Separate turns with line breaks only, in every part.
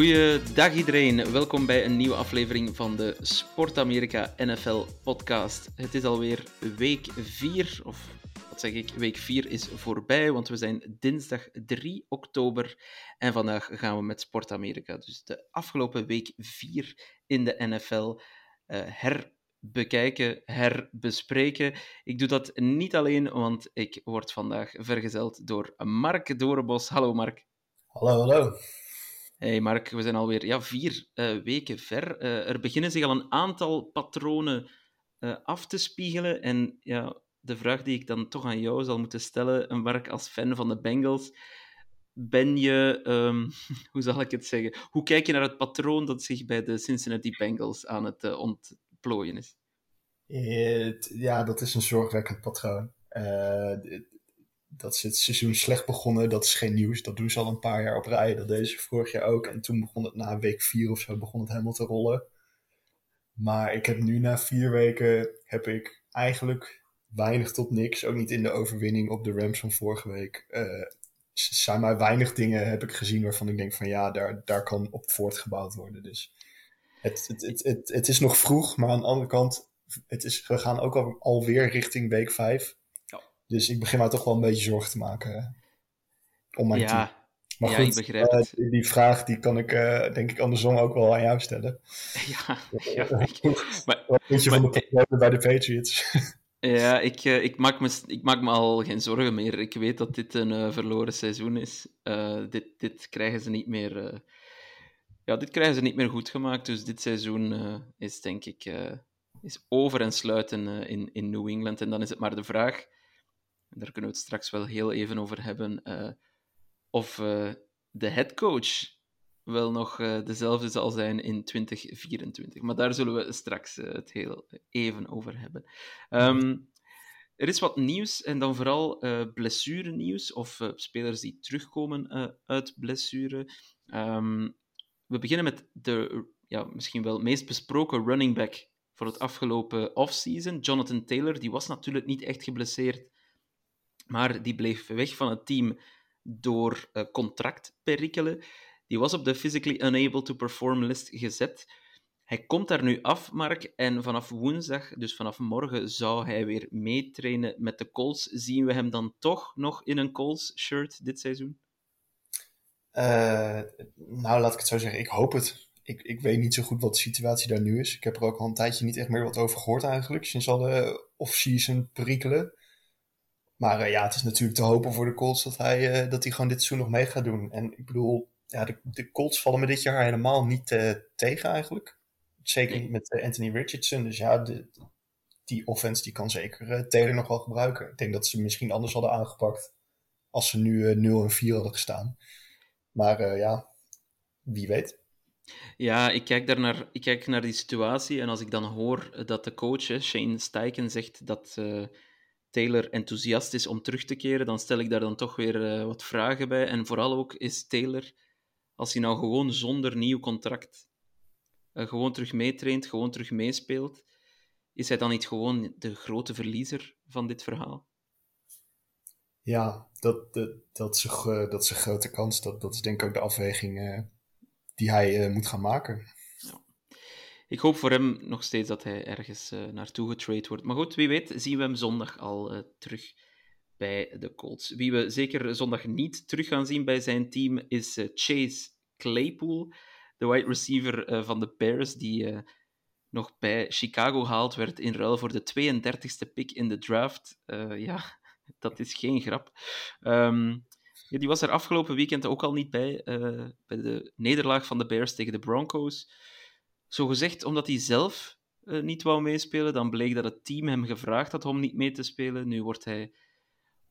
Goeiedag iedereen, welkom bij een nieuwe aflevering van de Sport Amerika NFL podcast. Het is alweer week 4, of wat zeg ik, week 4 is voorbij, want we zijn dinsdag 3 oktober en vandaag gaan we met Sport Amerika, dus de afgelopen week 4 in de NFL, eh, herbekijken, herbespreken. Ik doe dat niet alleen, want ik word vandaag vergezeld door Mark Dorenbos. Hallo Mark.
Hallo, hallo.
Hey Mark, we zijn alweer ja, vier eh, weken ver. Eh, er beginnen zich al een aantal patronen eh, af te spiegelen. En ja, de vraag die ik dan toch aan jou zal moeten stellen, Mark als fan van de Bengals. Ben je, ehm, hoe zal ik het zeggen, hoe kijk je naar het patroon dat zich bij de Cincinnati Bengals aan het ontplooien is?
Ja, dat is een zorgwekkend patroon. Dat is het seizoen slecht begonnen, dat is geen nieuws. Dat doen ze al een paar jaar op rij. Dat deden ze vorig jaar ook. En toen begon het na week vier of zo begon het helemaal te rollen. Maar ik heb nu na vier weken heb ik eigenlijk weinig tot niks. Ook niet in de overwinning op de Rams van vorige week. S- zijn maar weinig dingen heb ik gezien waarvan ik denk van ja, daar, daar kan op voortgebouwd worden. Dus het, het, het, het, het is nog vroeg, maar aan de andere kant, het is, we gaan ook al, alweer richting week 5.
Ja.
Dus ik begin mij toch wel een beetje zorgen te maken eh, om mijn team.
Ja,
Maar
ja,
goed,
ik begrijp
eh, die, vraag die kan ik eh, denk ik andersom ook wel aan jou stellen.
ja, ja, ik- maar-
Wat vind je
maar-
van de problemen bij de Patriots?
Ja, ik, eh, ik, maak me, ik maak me al geen zorgen meer. Ik weet dat dit een eh, verloren seizoen is. Eh, dit, dit krijgen ze niet meer. eh, ja, dit krijgen ze niet meer goed gemaakt. Dus dit seizoen eh, is denk ik eh, is over en sluiten eh, in, in New England. En dan is het maar de vraag, daar kunnen we het straks wel heel even over hebben, eh, of eh, de headcoach wel nog eh, dezelfde zal zijn in 2024. Maar daar zullen we straks het heel even over hebben. Ehm, er is wat nieuws en dan vooral eh blessurenieuws of spelers die terugkomen uit blessure. Ehm, we beginnen met de ja, misschien wel meest besproken running back voor het afgelopen offseason. Jonathan Taylor, die was natuurlijk niet echt geblesseerd, maar die bleef weg van het team door eh, contractperikelen. Die was op de physically unable to perform list gezet. Hij komt daar nu af, Mark, en vanaf woensdag, dus vanaf morgen, zou hij weer meetrainen met de Colts. Zien we hem dan toch nog in een Colts-shirt dit seizoen?
Eh, nou, laat ik het zo zeggen. Ik hoop het. Ik, ik weet niet zo goed wat de situatie daar nu is. Ik heb er ook al een tijdje niet echt meer wat over gehoord eigenlijk. Sinds alle off-season perikelen. Maar eh, ja, het is natuurlijk te hopen voor de Colts dat hij, eh, dat hij gewoon dit seizoen nog mee gaat doen. En ik bedoel, ja, de, de Colts vallen me dit jaar helemaal niet eh, tegen eigenlijk. Zeker niet met Anthony Richardson. Dus ja, de, die offense die kan zeker Taylor nog wel gebruiken. Ik denk dat ze misschien anders hadden aangepakt als ze nu eh, 0 en 4 hadden gestaan. Maar ja, wie weet.
Ja, ik kijk, daarnaar, ik kijk naar die situatie en als ik dan hoor dat de coach, Shane Steichen, zegt dat Taylor enthousiast is om terug te keren, dan stel ik daar dan toch weer eh, wat vragen bij. En vooral ook, is Taylor, als hij nou gewoon zonder nieuw contract eh, gewoon terug meetraint, gewoon terug meespeelt, is hij dan niet gewoon de grote verliezer van dit verhaal?
Ja, dat, dat, is, een, dat grote kans. Dat, dat is denk ik ook de afweging eh, die hij moet gaan maken.
Ik hoop voor hem nog steeds dat hij ergens eh, naartoe getrade wordt. Maar goed, wie weet zien we hem zondag al eh, terug bij de Colts. Wie we zeker zondag niet terug gaan zien bij zijn team is eh, Chase Claypool, de wide receiver van de Bears, die nog bij Chicago gehaald werd in ruil voor de 32e pick in de draft. Ja, dat is geen grap. Ehm, ja, die was er afgelopen weekend ook al niet bij, bij de nederlaag van de Bears tegen de Broncos. Zo gezegd omdat hij zelf eh, niet wou meespelen. Dan bleek dat het team hem gevraagd had om niet mee te spelen. Nu wordt hij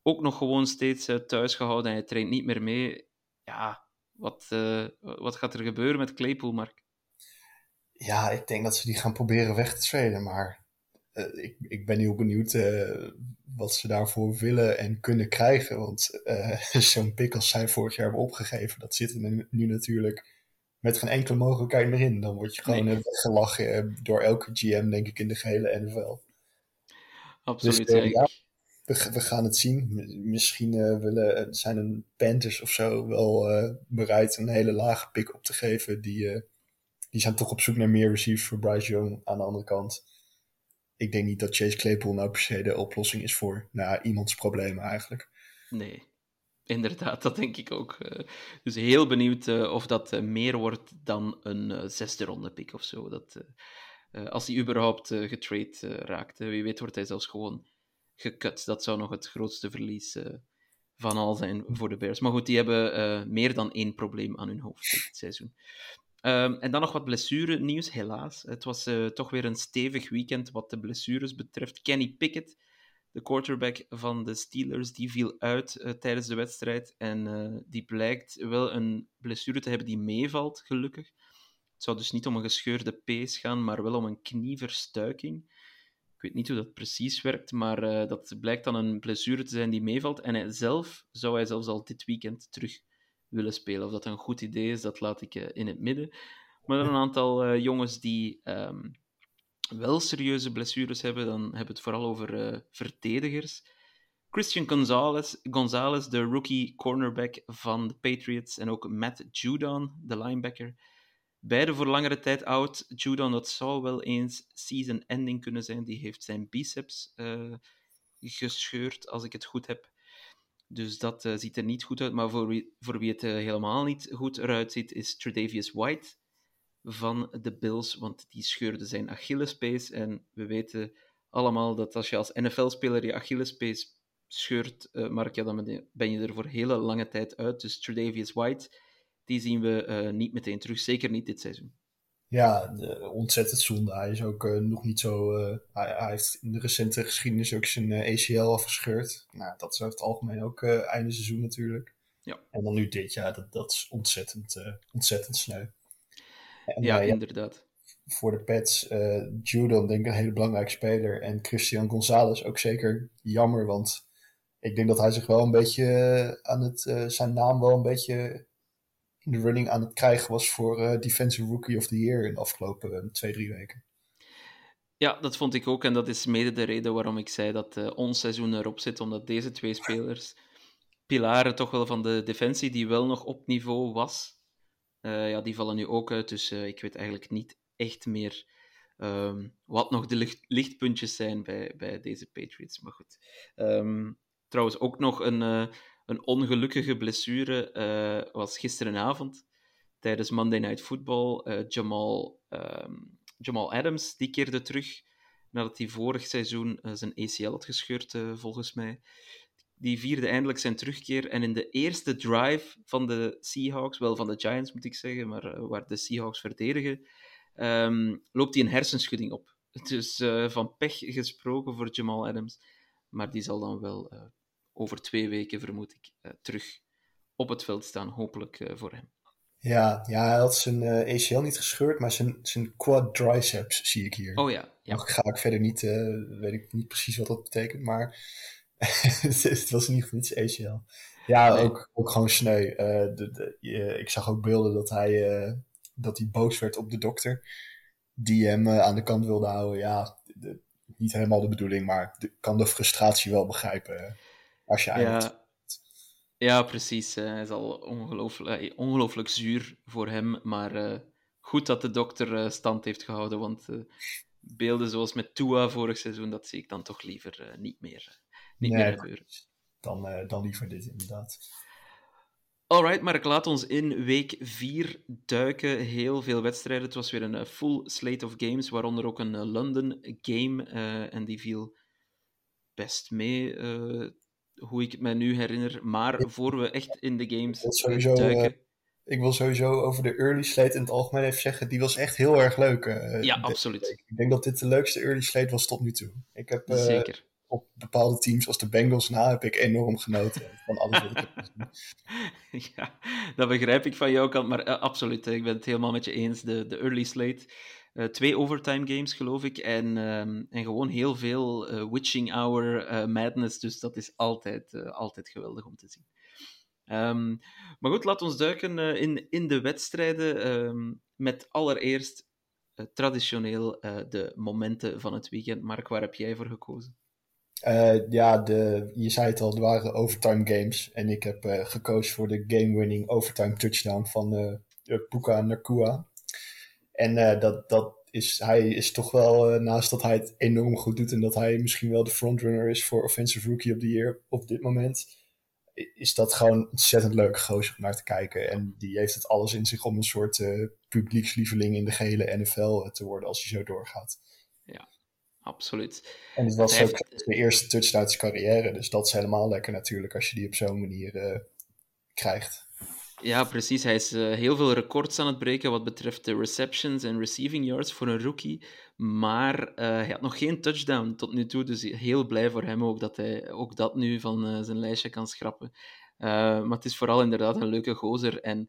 ook nog gewoon steeds uh, thuis gehouden en hij traint niet meer mee. Ja, wat, uh, wat gaat er gebeuren met Claypool, Mark?
Ja, ik denk dat ze die gaan proberen weg te traden, maar ik, ik ben heel benieuwd wat ze daarvoor willen en kunnen krijgen. Want zo'n pick als zij vorig jaar hebben opgegeven, dat zit nu natuurlijk met geen enkele mogelijkheid meer in. Dan word je gewoon nee. gelachen door elke GM, denk ik, in de gehele NFL.
Absoluut.
Dus, ja, we, we, gaan het zien. Misschien uh, willen, zijn een Panthers of zo wel uh, bereid een hele lage pick op te geven. Die, uh, die zijn toch op zoek naar meer receivers voor Bryce Young aan de andere kant. Ik denk niet dat Chase Claypool nou per se de oplossing is voor nou, iemands problemen eigenlijk.
Nee, inderdaad, dat denk ik ook. dus heel benieuwd of dat meer wordt dan een zesde ronde pick of zo. Dat, als hij überhaupt getrade raakt. Wie weet wordt hij zelfs gewoon gekut. Dat zou nog het grootste verlies van al zijn voor de Bears. Maar goed, die hebben meer dan één probleem aan hun hoofd dit seizoen. Um, en dan nog wat blessure-nieuws, helaas. Het was toch weer een stevig weekend wat de blessures betreft. Kenny Pickett, de quarterback van de Steelers, die viel uit tijdens de wedstrijd. En die blijkt wel een blessure te hebben die meevalt, gelukkig. Het zou dus niet om een gescheurde pees gaan, maar wel om een knieverstuiking. Ik weet niet hoe dat precies werkt, maar uh, dat blijkt dan een blessure te zijn die meevalt. En hij zelf zou hij zelfs al dit weekend terug willen spelen. Of dat een goed idee is, dat laat ik in het midden. Maar er een aantal jongens die um, wel serieuze blessures hebben, dan hebben we het vooral over verdedigers. Christian Gonzalez, Gonzalez, de rookie cornerback van de Patriots, en ook Matt Judon, de linebacker Beide voor langere tijd oud. Judon, dat zou wel eens season ending kunnen zijn. Die heeft zijn biceps uh, gescheurd, als ik het goed heb. Dus dat uh, ziet er niet goed uit. Maar voor wie, voor wie het helemaal niet goed eruit ziet, is Tredavious White van de Bills. Want die scheurde zijn Achillespees. En we weten allemaal dat als je als NFL-speler je Achillespees scheurt, Mark, ja, dan ben je er voor hele lange tijd uit. Dus Tredavious White die zien we uh, niet meteen terug. Zeker niet dit seizoen.
Ja, de, ontzettend zonde. Hij is ook uh, nog niet zo. Uh, hij, hij, heeft in de recente geschiedenis ook zijn ACL afgescheurd. Nou, dat is over het algemeen ook einde seizoen natuurlijk.
Ja.
En dan nu dit, ja, dat, dat is ontzettend, ontzettend sneu.
En, ja, inderdaad.
Voor de Pets, Judon denk ik een hele belangrijke speler. En Christian Gonzalez ook zeker jammer, want ik denk dat hij zich wel een beetje aan het, zijn naam wel een beetje in de running aan het krijgen was voor Defensive Rookie of the Year in de afgelopen uh, twee, drie weken.
Ja, dat vond ik ook. En dat is mede de reden waarom ik zei dat uh, ons seizoen erop zit. Omdat deze twee spelers, pilaren toch wel van de defensie, die wel nog op niveau was, ja, die vallen nu ook uit. Dus ik weet eigenlijk niet echt meer um, wat nog de licht, lichtpuntjes zijn bij, bij deze Patriots. Maar goed. Um, trouwens, ook nog een een ongelukkige blessure was gisterenavond tijdens Monday Night Football. Jamal, um, Jamal Adams die keerde terug nadat hij vorig seizoen zijn ACL had gescheurd, volgens mij. Die vierde eindelijk zijn terugkeer. En in de eerste drive van de Seahawks, wel van de Giants moet ik zeggen, maar waar de Seahawks verdedigen, um, loopt hij een hersenschudding op. Dus van pech gesproken voor Jamal Adams. Maar die zal dan wel over twee weken, vermoed ik, uh, terug op het veld staan. Hopelijk uh, voor hem.
Ja, ja, hij had zijn uh, eh, ACL niet gescheurd, maar zijn, zijn quadriceps zie ik hier.
Oh ja. ja.
Nog ga ik verder niet, weet ik niet precies wat dat betekent, maar het was niet zijn ACL. Ja, nee. ook, ook gewoon sneu. De, de, ik zag ook beelden dat hij, dat hij boos werd op de dokter, die hem aan de kant wilde houden. Ja, de, niet helemaal de bedoeling, maar ik kan de frustratie wel begrijpen. Als je
ja. ja, precies. Hij is al ongelooflijk, ongelooflijk zuur voor hem. Maar goed dat de dokter stand heeft gehouden. Want beelden zoals met Tua vorig seizoen, dat zie ik dan toch liever niet meer, niet nee, meer gebeuren.
Dan, dan liever dit, inderdaad.
Alright, Mark, laat ons in week 4 duiken. Heel veel wedstrijden. Het was weer een full slate of games, waaronder ook een London game. en die viel best mee hoe ik het mij nu herinner. Maar voor we echt in de games
sowieso,
duiken...
ik wil sowieso over de early slate in het algemeen even zeggen, die was echt heel erg leuk. eh,
Ja, absoluut.
Ik denk dat dit de leukste early slate was tot nu toe. Ik heb eh,
Zeker.
Op bepaalde teams als de Bengals na heb ik enorm genoten van alles wat ik heb gezien.
Ja, dat begrijp ik van jouw kant, maar eh, absoluut, eh, ik ben het helemaal met je eens. De, de early slate, eh, twee overtime games geloof ik, en, ehm, en gewoon heel veel witching hour madness, dus dat is altijd, altijd geweldig om te zien. Ehm, maar goed, laat ons duiken in, in de wedstrijden, ehm, met allereerst traditioneel de momenten van het weekend. Mark, waar heb jij voor gekozen?
Eh, ja, de, je zei het al, er waren overtime games. En ik heb eh, gekozen voor de game-winning overtime touchdown van eh Puka Nakua. En dat, dat is, hij is toch wel, naast dat hij het enorm goed doet en dat hij misschien wel de frontrunner is voor Offensive Rookie of the Year op dit moment, is dat gewoon ontzettend leuke gozer om naar te kijken. En die heeft het alles in zich om een soort publiekslieveling in de gehele NFL te worden als hij zo doorgaat.
Absoluut.
En het was ook
heeft-
de eerste touchdown uit zijn carrière. Dus dat is helemaal lekker natuurlijk als je die op zo'n manier eh, krijgt.
Ja, precies. Hij is eh, heel veel records aan het breken wat betreft de receptions en receiving yards voor een rookie. Maar eh, hij had nog geen touchdown tot nu toe. Dus heel blij voor hem ook dat hij ook dat nu van zijn lijstje kan schrappen. Maar het is vooral inderdaad een leuke gozer. En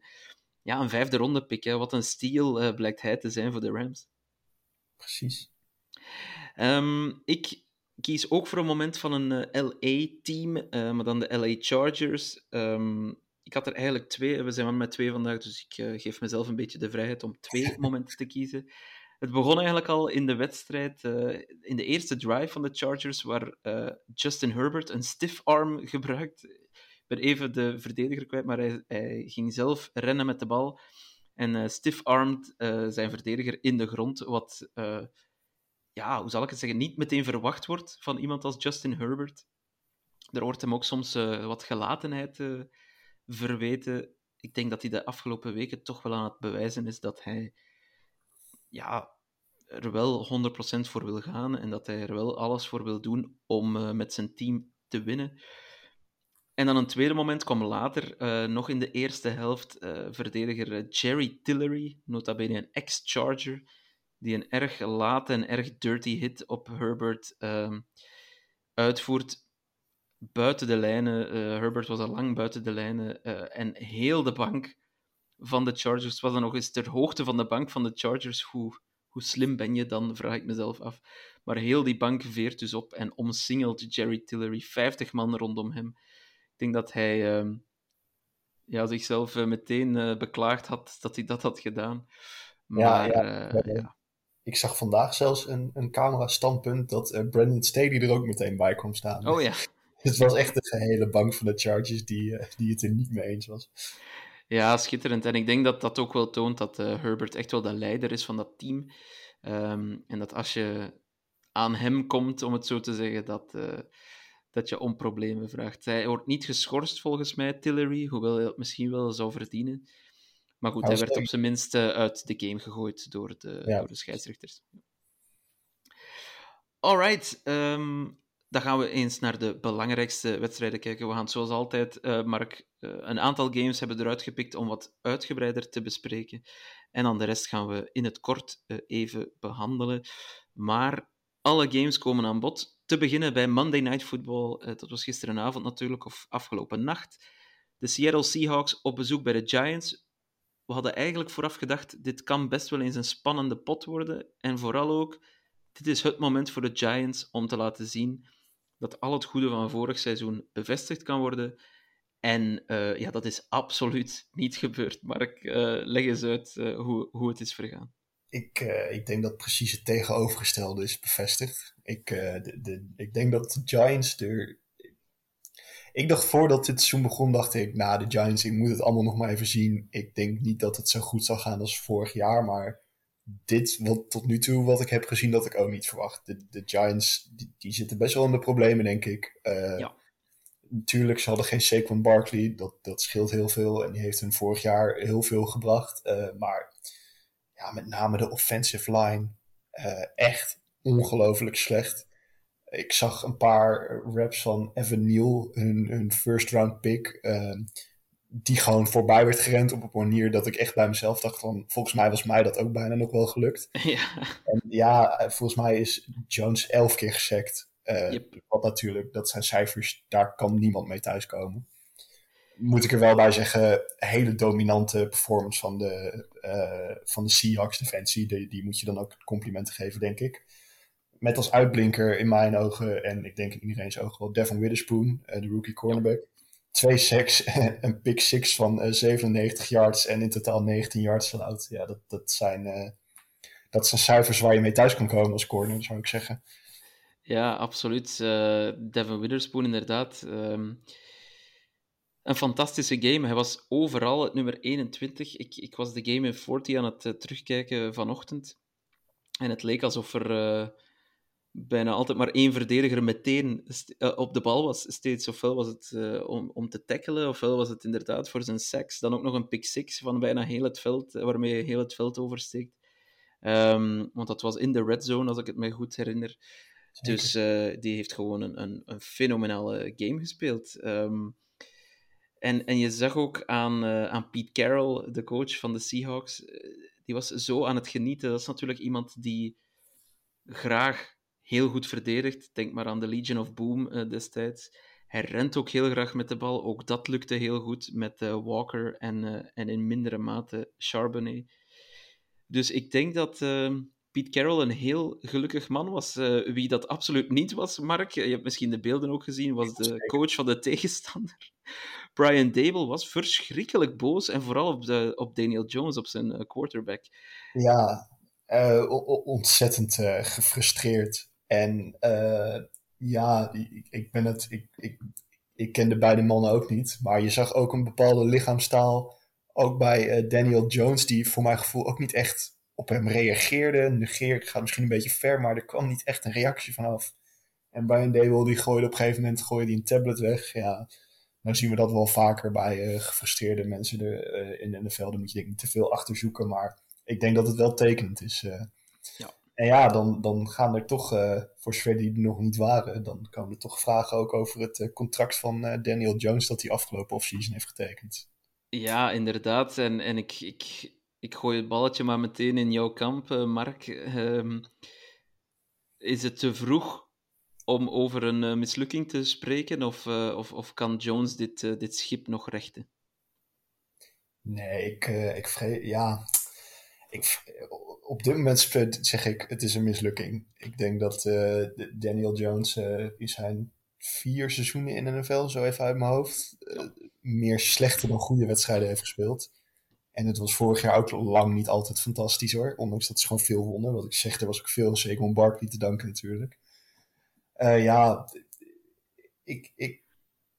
ja, een vijfde ronde pick. Hè. Wat een steal blijkt hij te zijn voor de Rams.
Precies.
Ehm, ik kies ook voor een moment van een LA-team, maar dan de LA Chargers. Ehm, ik had er eigenlijk twee, we zijn maar met twee vandaag, dus ik eh, geef mezelf een beetje de vrijheid om twee momenten te kiezen. Het begon eigenlijk al in de wedstrijd, eh, in de eerste drive van de Chargers, waar eh, Justin Herbert een stiff arm gebruikt. Ik ben even de verdediger kwijt, maar hij, hij ging zelf rennen met de bal en eh stiff-armed eh, zijn verdediger in de grond, wat eh, ja, hoe zal ik het zeggen, niet meteen verwacht wordt van iemand als Justin Herbert. Er wordt hem ook soms eh, wat gelatenheid eh, verweten. Ik denk dat hij de afgelopen weken toch wel aan het bewijzen is dat hij ja, er wel 100% voor wil gaan en dat hij er wel alles voor wil doen om eh, met zijn team te winnen. En dan een tweede moment kwam later, nog in de eerste helft, verdediger Jerry Tillery, nota bene een ex-Charger, die een erg late en erg dirty hit op Herbert ehm, uitvoert. Buiten de lijnen. eh, Herbert was al lang buiten de lijnen. eh, en heel de bank van de Chargers was dan nog eens ter hoogte van de bank van de Chargers. Hoe, hoe slim ben je dan, vraag ik mezelf af. Maar heel die bank veert dus op en omsingelt Jerry Tillery. 50 man rondom hem. Ik denk dat hij ehm, ja, zichzelf eh, meteen eh, beklaagd had dat hij dat had gedaan. Maar
Ja,
ja,
ja, ja. Ik zag vandaag zelfs een, een camera-standpunt dat eh, Brandon Staley er ook meteen bij kwam staan.
Oh ja.
Het was echt de gehele bank van de Chargers die, eh, die het er niet mee eens was.
Ja, schitterend. En ik denk dat dat ook wel toont dat eh, Herbert echt wel de leider is van dat team. Ehm, en dat als je aan hem komt, om het zo te zeggen, dat, dat je om problemen vraagt. Hij wordt niet geschorst volgens mij, Tillery, hoewel hij dat misschien wel zou verdienen. Maar goed,
Hij
werd op zijn minst uit de game gegooid door de,
Ja.
door de scheidsrechters. Alright, ehm, dan gaan we eens naar de belangrijkste wedstrijden kijken. We gaan zoals altijd, eh, Mark, eh, een aantal games hebben eruit gepikt om wat uitgebreider te bespreken. En dan de rest gaan we in het kort eh, even behandelen. Maar alle games komen aan bod. Te beginnen bij Monday Night Football. dat was gisterenavond natuurlijk, of afgelopen nacht. De Seattle Seahawks op bezoek bij de Giants. We hadden eigenlijk vooraf gedacht, dit kan best wel eens een spannende pot worden. En vooral ook, dit is het moment voor de Giants om te laten zien dat al het goede van vorig seizoen bevestigd kan worden. En eh, ja, dat is absoluut niet gebeurd. Mark, eh, leg eens uit eh, hoe, hoe het is vergaan.
Ik, ik denk dat precies het tegenovergestelde is bevestigd. Ik, de, de, ik denk dat de Giants er. Ik dacht voordat dit seizoen begon, dacht ik, nou, de Giants, ik moet het allemaal nog maar even zien. Ik denk niet dat het zo goed zal gaan als vorig jaar, maar dit, wat tot nu toe, wat ik heb gezien, dat ik ook niet verwacht. De, de Giants, die, die zitten best wel in de problemen, denk ik. Eh,
Ja.
Natuurlijk, ze hadden geen Saquon Barkley, dat, dat scheelt heel veel. En die heeft hun vorig jaar heel veel gebracht. Eh, maar ja, met name de offensive line, eh, echt ongelooflijk slecht. Ik zag een paar raps van Evan Neal, hun, hun first round pick. eh, die gewoon voorbij werd gerend op een manier dat ik echt bij mezelf dacht van, volgens mij was mij dat ook bijna nog wel gelukt.
Ja.
En ja, eh, volgens mij is Jones elf keer gesekt. Uh,
Yep.
Wat natuurlijk, dat zijn cijfers, daar kan niemand mee thuiskomen. Moet ik er wel bij zeggen, hele dominante performance van de, eh, van de Seahawks defensie. Die, die moet je dan ook complimenten geven, denk ik. Met als uitblinker in mijn ogen, en ik denk in iedereen's ogen wel, Devin Witherspoon, eh, de rookie cornerback. Twee sacks, een pick six van eh, 97 yards en in totaal 19 yards allowed. Ja, dat, dat, zijn, eh, dat zijn cijfers waar je mee thuis kan komen als corner, zou ik zeggen.
Ja, absoluut. Eh, Devin Witherspoon, inderdaad. Ehm, een fantastische game. Hij was overal het nummer 21. Ik, ik was de game in 40 aan het eh, terugkijken vanochtend. En het leek alsof er eh, bijna altijd maar één verdediger meteen eh, op de bal was. Steeds, ofwel was het eh, om, om te tackelen, ofwel was het inderdaad voor zijn sacks. Dan ook nog een pick six van bijna heel het veld, eh, waarmee je heel het veld oversteekt. Ehm, want dat was in de red zone, als ik het me goed herinner. Dus die heeft gewoon een, een, een fenomenale game gespeeld. Ehm, en, en je zag ook aan, eh, aan Pete Carroll, de coach van de Seahawks, die was zo aan het genieten. Dat is natuurlijk iemand die graag heel goed verdedigt. Denk maar aan de Legion of Boom eh, destijds. Hij rent ook heel graag met de bal. Ook dat lukte heel goed met eh, Walker en, eh, en in mindere mate Charbonnet. Dus ik denk dat eh, Pete Carroll een heel gelukkig man was. Wie dat absoluut niet was, Mark, je hebt misschien de beelden ook gezien, was de coach van de tegenstander. Brian Dable was verschrikkelijk boos en vooral op, de, op Daniel Jones, op zijn quarterback.
Ja, ontzettend eh, gefrustreerd. En eh, ja, ik, ik ben het. Ik, ik, ik ken de beide mannen ook niet. Maar je zag ook een bepaalde lichaamstaal. Ook bij eh, Daniel Jones, die voor mijn gevoel ook niet echt op hem reageerde. Negeer, ik ga misschien een beetje ver, maar er kwam niet echt een reactie vanaf. En Brian Dable, die gooide op een gegeven moment gooide die een tablet weg. Ja, nou zien we dat wel vaker bij eh, gefrustreerde mensen er, in de. Daar moet je denk ik niet te veel achterzoeken, maar ik denk dat het wel tekenend is.
Ja.
En ja, dan, dan gaan er toch, eh, voor zover die er nog niet waren, dan komen er toch vragen ook over het eh, contract van eh, Daniel Jones dat hij afgelopen offseason heeft getekend.
Ja, inderdaad. En, en ik, ik, ik gooi het balletje maar meteen in jouw kamp, Mark. Ehm, is het te vroeg om over een mislukking te spreken? Of, of, of kan Jones dit, dit schip nog rechten?
Nee, ik, ik vrees, ja, ik, op dit moment zeg ik, het is een mislukking. Ik denk dat eh, Daniel Jones eh, in zijn vier seizoenen in de NFL, zo even uit mijn hoofd, eh, meer slechte dan goede wedstrijden heeft gespeeld. En het was vorig jaar ook lang niet altijd fantastisch hoor, ondanks dat ze gewoon veel wonnen. Wat ik zeg, er was ook veel Saquon Barkley te danken natuurlijk. Ja, ik, ik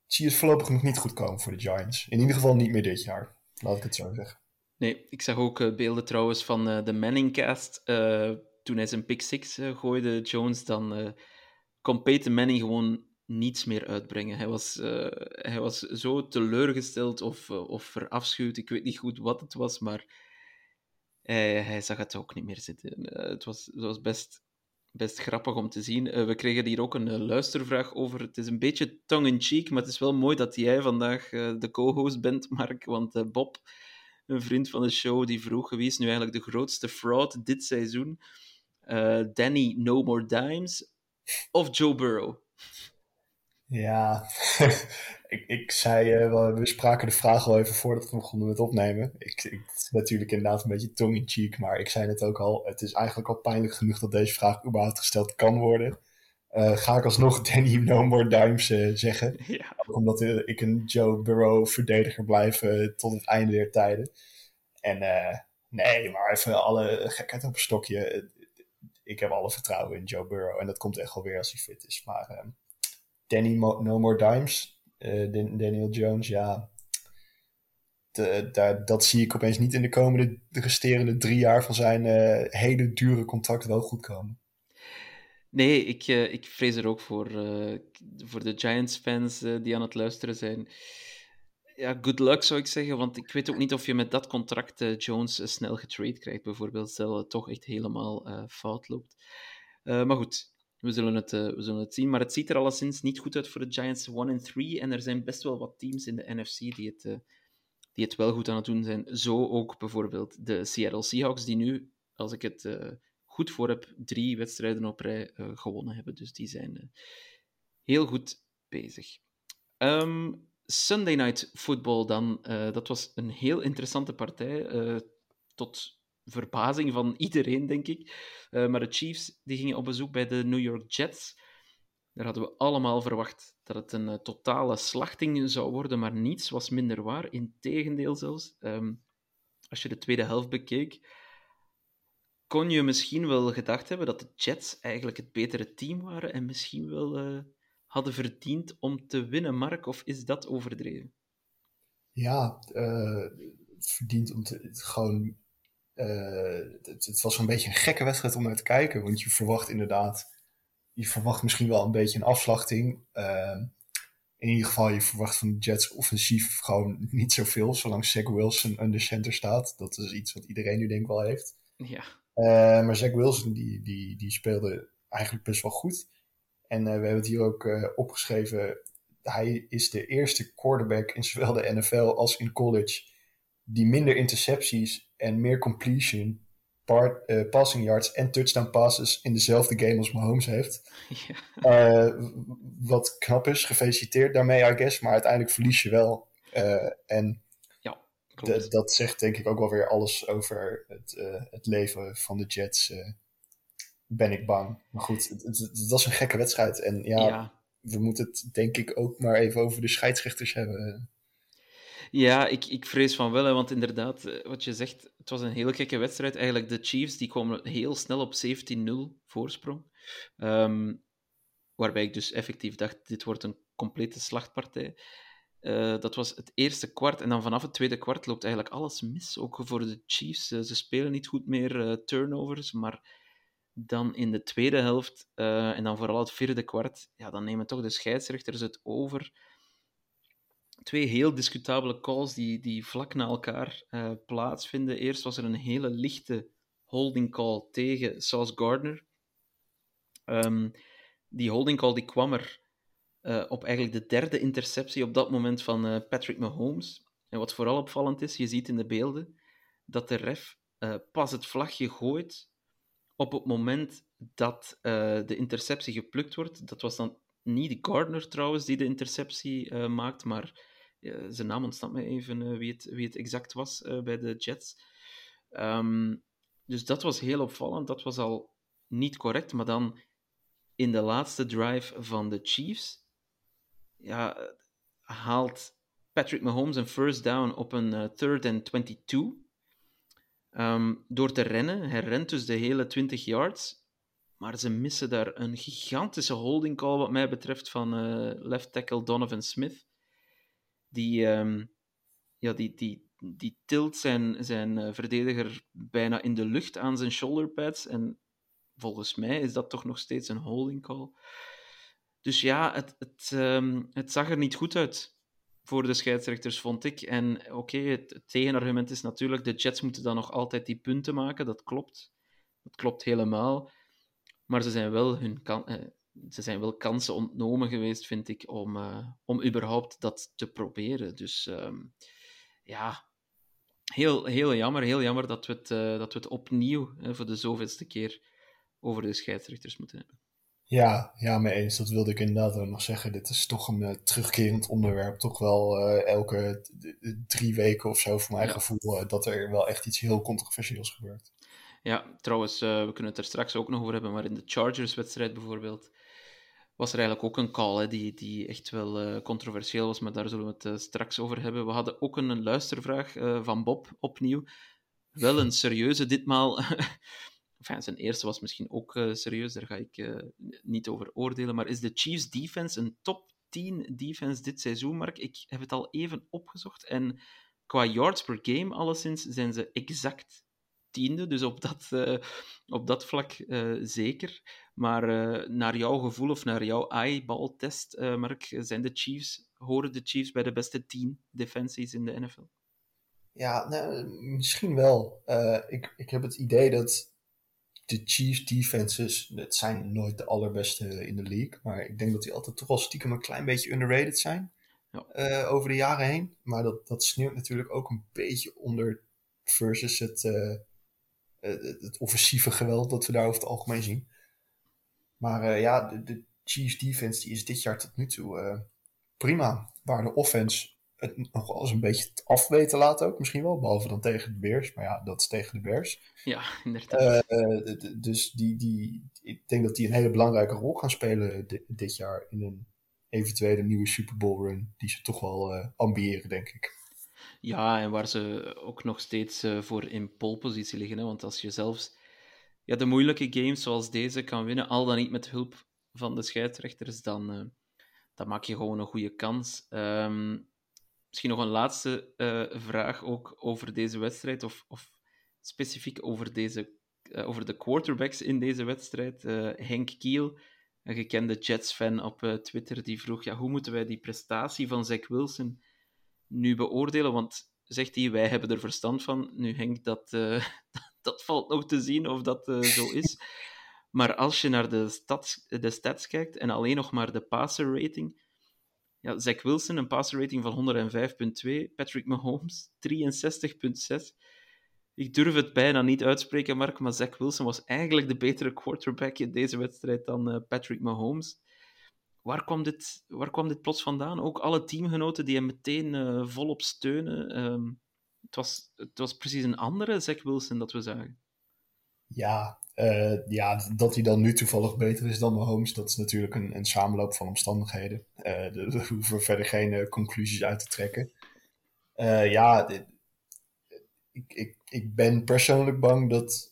zie het voorlopig nog niet goed komen voor de Giants. In ieder geval niet meer dit jaar. Laat ik het zo zeggen.
Nee, ik zag ook eh, beelden trouwens van eh, de Manningcast. eh toen hij zijn pick six gooide, Jones, dan kon Peyton Manning gewoon niets meer uitbrengen. Hij was, hij was zo teleurgesteld of, of verafschuwd. Ik weet niet goed wat het was, maar hij, zag het ook niet meer zitten. Het, was, het was best, best grappig om te zien. We kregen hier ook een luistervraag over. Het is een beetje tongue-in-cheek, maar het is wel mooi dat jij vandaag de co-host bent, Mark. Want Bob, een vriend van de show, die vroeg is nu eigenlijk de grootste fraud dit seizoen? Eh, Danny No More Dimes of Joe Burrow?
Ja, ik, ik zei, eh, we spraken de vraag al even voordat we begonnen met opnemen. Ik, ik, is natuurlijk inderdaad een beetje tongue in cheek, maar ik zei het ook al. Het is eigenlijk al pijnlijk genoeg dat deze vraag überhaupt gesteld kan worden. Eh, ga ik alsnog Danny No More Dimes eh, zeggen.
Ja.
Ook omdat eh, ik een Joe Burrow verdediger blijf tot het einde der tijden. En nee, maar even alle gekheid op een stokje. Ik heb alle vertrouwen in Joe Burrow en dat komt echt wel weer als hij fit is. Maar eh, Danny Mo- No More Dimes, Dan- Daniel Jones, ja. De, dat zie ik opeens niet in de komende de resterende drie jaar van zijn hele dure contract wel goed komen.
Nee, ik, eh, ik vrees er ook voor, eh, voor de Giants-fans eh, die aan het luisteren zijn. Ja, good luck zou ik zeggen, want ik weet ook niet of je met dat contract Jones snel getrade krijgt, bijvoorbeeld, stel het toch echt helemaal fout loopt. Maar goed, we zullen, het, we zullen het zien. Maar het ziet er alleszins niet goed uit voor de Giants 1 en 3. En er zijn best wel wat teams in de NFC die het, die het wel goed aan het doen zijn. Zo ook bijvoorbeeld de Seattle Seahawks, die nu, als ik het goed voor heb, drie wedstrijden op rij uh, gewonnen hebben. Dus die zijn uh, heel goed bezig. Um, Sunday Night Football dan, dat was een heel interessante partij. tot verbazing van iedereen, denk ik. maar de Chiefs die gingen op bezoek bij de New York Jets. Daar hadden we allemaal verwacht dat het een totale slachting zou worden, maar niets was minder waar. Integendeel zelfs. Um, als je de tweede helft bekeek, kon je misschien wel gedacht hebben dat de Jets eigenlijk het betere team waren en misschien wel uh, hadden verdiend om te winnen, Mark, of is dat overdreven?
Ja, uh, het verdient om te het gewoon. Het, het, was een beetje een gekke wedstrijd om naar te kijken, want je verwacht inderdaad je verwacht misschien wel een beetje een afslachting. In ieder geval, je verwacht van de Jets offensief gewoon niet zoveel, zolang Zach Wilson under center staat. Dat is iets wat iedereen nu denk ik wel heeft.
Ja.
Uh, maar Zach Wilson, die, die, die speelde eigenlijk best wel goed. En uh, we hebben het hier ook uh, opgeschreven. Hij is de eerste quarterback in zowel de NFL als in college die minder intercepties en meer completion part, uh, passing yards en touchdown passes in dezelfde game als Mahomes heeft. Ja. Uh, wat knap is, gefeliciteerd daarmee, I guess. Maar uiteindelijk verlies je wel. Uh, en dat zegt denk ik ook wel weer alles over het, het leven van de Jets. ben ik bang. Maar goed, het, was een gekke wedstrijd. En ja, ja, we moeten het denk ik ook maar even over de scheidsrechters hebben.
Ja, ik, ik vrees van wel, hè, want inderdaad, eh, wat je zegt, het was een hele gekke wedstrijd. Eigenlijk, de Chiefs die komen heel snel op 17-0 voorsprong. Um, waarbij ik dus effectief dacht, dit wordt een complete slachtpartij. Uh, dat was het eerste kwart. En dan vanaf het tweede kwart loopt eigenlijk alles mis. Ook voor de Chiefs. Uh, ze spelen niet goed meer uh, turnovers. Maar dan in de tweede helft, en dan vooral het vierde kwart, ja, dan nemen toch de scheidsrechters het over twee heel discutabele calls die, die vlak na elkaar plaatsvinden. Eerst was er een hele lichte holding call tegen Sauce Gardner. Um, die holding call die kwam er uh, op eigenlijk de derde interceptie op dat moment van uh, Patrick Mahomes. En wat vooral opvallend is, je ziet in de beelden dat de ref pas het vlagje gooit op het moment dat de interceptie geplukt wordt. Dat was dan niet Gardner trouwens die de interceptie maakt, maar zijn naam ontstaat me even wie, het, wie het exact was bij de Jets. Um, dus dat was heel opvallend. Dat was al niet correct. Maar dan in de laatste drive van de Chiefs ja, haalt Patrick Mahomes een first down op een uh, third and 22. Um, door te rennen. Hij rent dus de hele 20 yards. Maar ze missen daar een gigantische holding call, wat mij betreft, van left tackle Donovan Smith die, um, ja, die, die, die tilt zijn, zijn uh, verdediger bijna in de lucht aan zijn shoulderpads. En volgens mij is dat toch nog steeds een holding call. Dus ja, het, het, um, het zag er niet goed uit voor de scheidsrechters, vond ik. En oké, het, tegenargument is natuurlijk, de Jets moeten dan nog altijd die punten maken. Dat klopt. Dat klopt helemaal. Maar ze zijn wel hun kan, eh, ze zijn wel kansen ontnomen geweest, vind ik, om, uh, om überhaupt dat te proberen. Dus um, ja, heel, heel jammer, heel jammer dat we het, uh, dat we het opnieuw, voor de zoveelste keer, over de scheidsrechters moeten hebben.
Ja, ja, mee eens. Dat wilde ik inderdaad ook nog zeggen. Dit is toch een uh, terugkerend onderwerp. Toch wel elke drie weken of zo, voor mijn ja. gevoel, dat er wel echt iets heel controversieels gebeurt.
Ja, trouwens, we kunnen het er straks ook nog over hebben, maar in de Chargers-wedstrijd bijvoorbeeld was er eigenlijk ook een call hè, die, die echt wel controversieel was, maar daar zullen we het straks over hebben. We hadden ook een, luistervraag van Bob opnieuw. Wel een serieuze ditmaal. zijn eerste was misschien ook serieus, daar ga ik niet over oordelen. Maar is de Chiefs defense een top 10 defense dit seizoen, Mark? Ik heb het al even opgezocht en qua yards per game alleszins zijn ze exact tiende, dus op dat, op dat vlak zeker. Maar naar jouw gevoel of naar jouw eyeball-test, Mark, zijn de Chiefs, horen de Chiefs bij de beste tien defensies in de NFL?
Ja, nou, misschien wel. Ik, ik heb het idee dat de Chiefs defenses, het zijn nooit de allerbeste in de league, maar ik denk dat die altijd toch wel stiekem een klein beetje underrated zijn.
Ja.
eh, over de jaren heen. Maar dat, dat sneeuwt natuurlijk ook een beetje onder versus het, eh, het, het offensieve geweld dat we daar over het algemeen zien. Maar eh, ja, de, de Chiefs defense die is dit jaar tot nu toe prima. Waar de offense het nog wel eens een beetje af weten laten ook misschien wel. Behalve dan tegen de Bears. Maar ja, dat is tegen de Bears.
Ja, inderdaad.
Eh, dus die, die, ik denk dat die een hele belangrijke rol gaan spelen di- dit jaar in een eventuele nieuwe Super Bowl run. Die ze toch wel eh, ambiëren, denk ik.
Ja, en waar ze ook nog steeds eh, voor in polepositie liggen. Hè? Want als je zelfs ja, de moeilijke games zoals deze kan winnen, al dan niet met hulp van de scheidsrechters, dan, dan maak je gewoon een goede kans. Ehm, misschien nog een laatste eh, vraag ook over deze wedstrijd, of, of specifiek over, deze, eh, over de quarterbacks in deze wedstrijd. Eh, Henk Kiel, een gekende Jets-fan op Twitter, die vroeg ja, hoe moeten wij die prestatie van Zach Wilson nu beoordelen? Want zegt hij, wij hebben er verstand van. Nu Henk, dat, dat valt nog te zien of dat zo is. Maar als je naar de stats, de stats kijkt en alleen nog maar de passer rating, ja, Zach Wilson een passer rating van 105.2, Patrick Mahomes 63.6. Ik durf het bijna niet uitspreken, Mark, maar Zach Wilson was eigenlijk de betere quarterback in deze wedstrijd dan eh, Patrick Mahomes. Waar kwam, dit, waar kwam dit plots vandaan? Ook alle teamgenoten die hem meteen eh, volop steunen. Ehm, het, was, het was precies een andere Zach Wilson dat we zagen.
Ja, eh, ja, dat hij dan nu toevallig beter is dan Mahomes, dat is natuurlijk een, een samenloop van omstandigheden. Eh daar hoeven we verder geen eh, conclusies uit te trekken. Ja, ik, ik, ik ben persoonlijk bang dat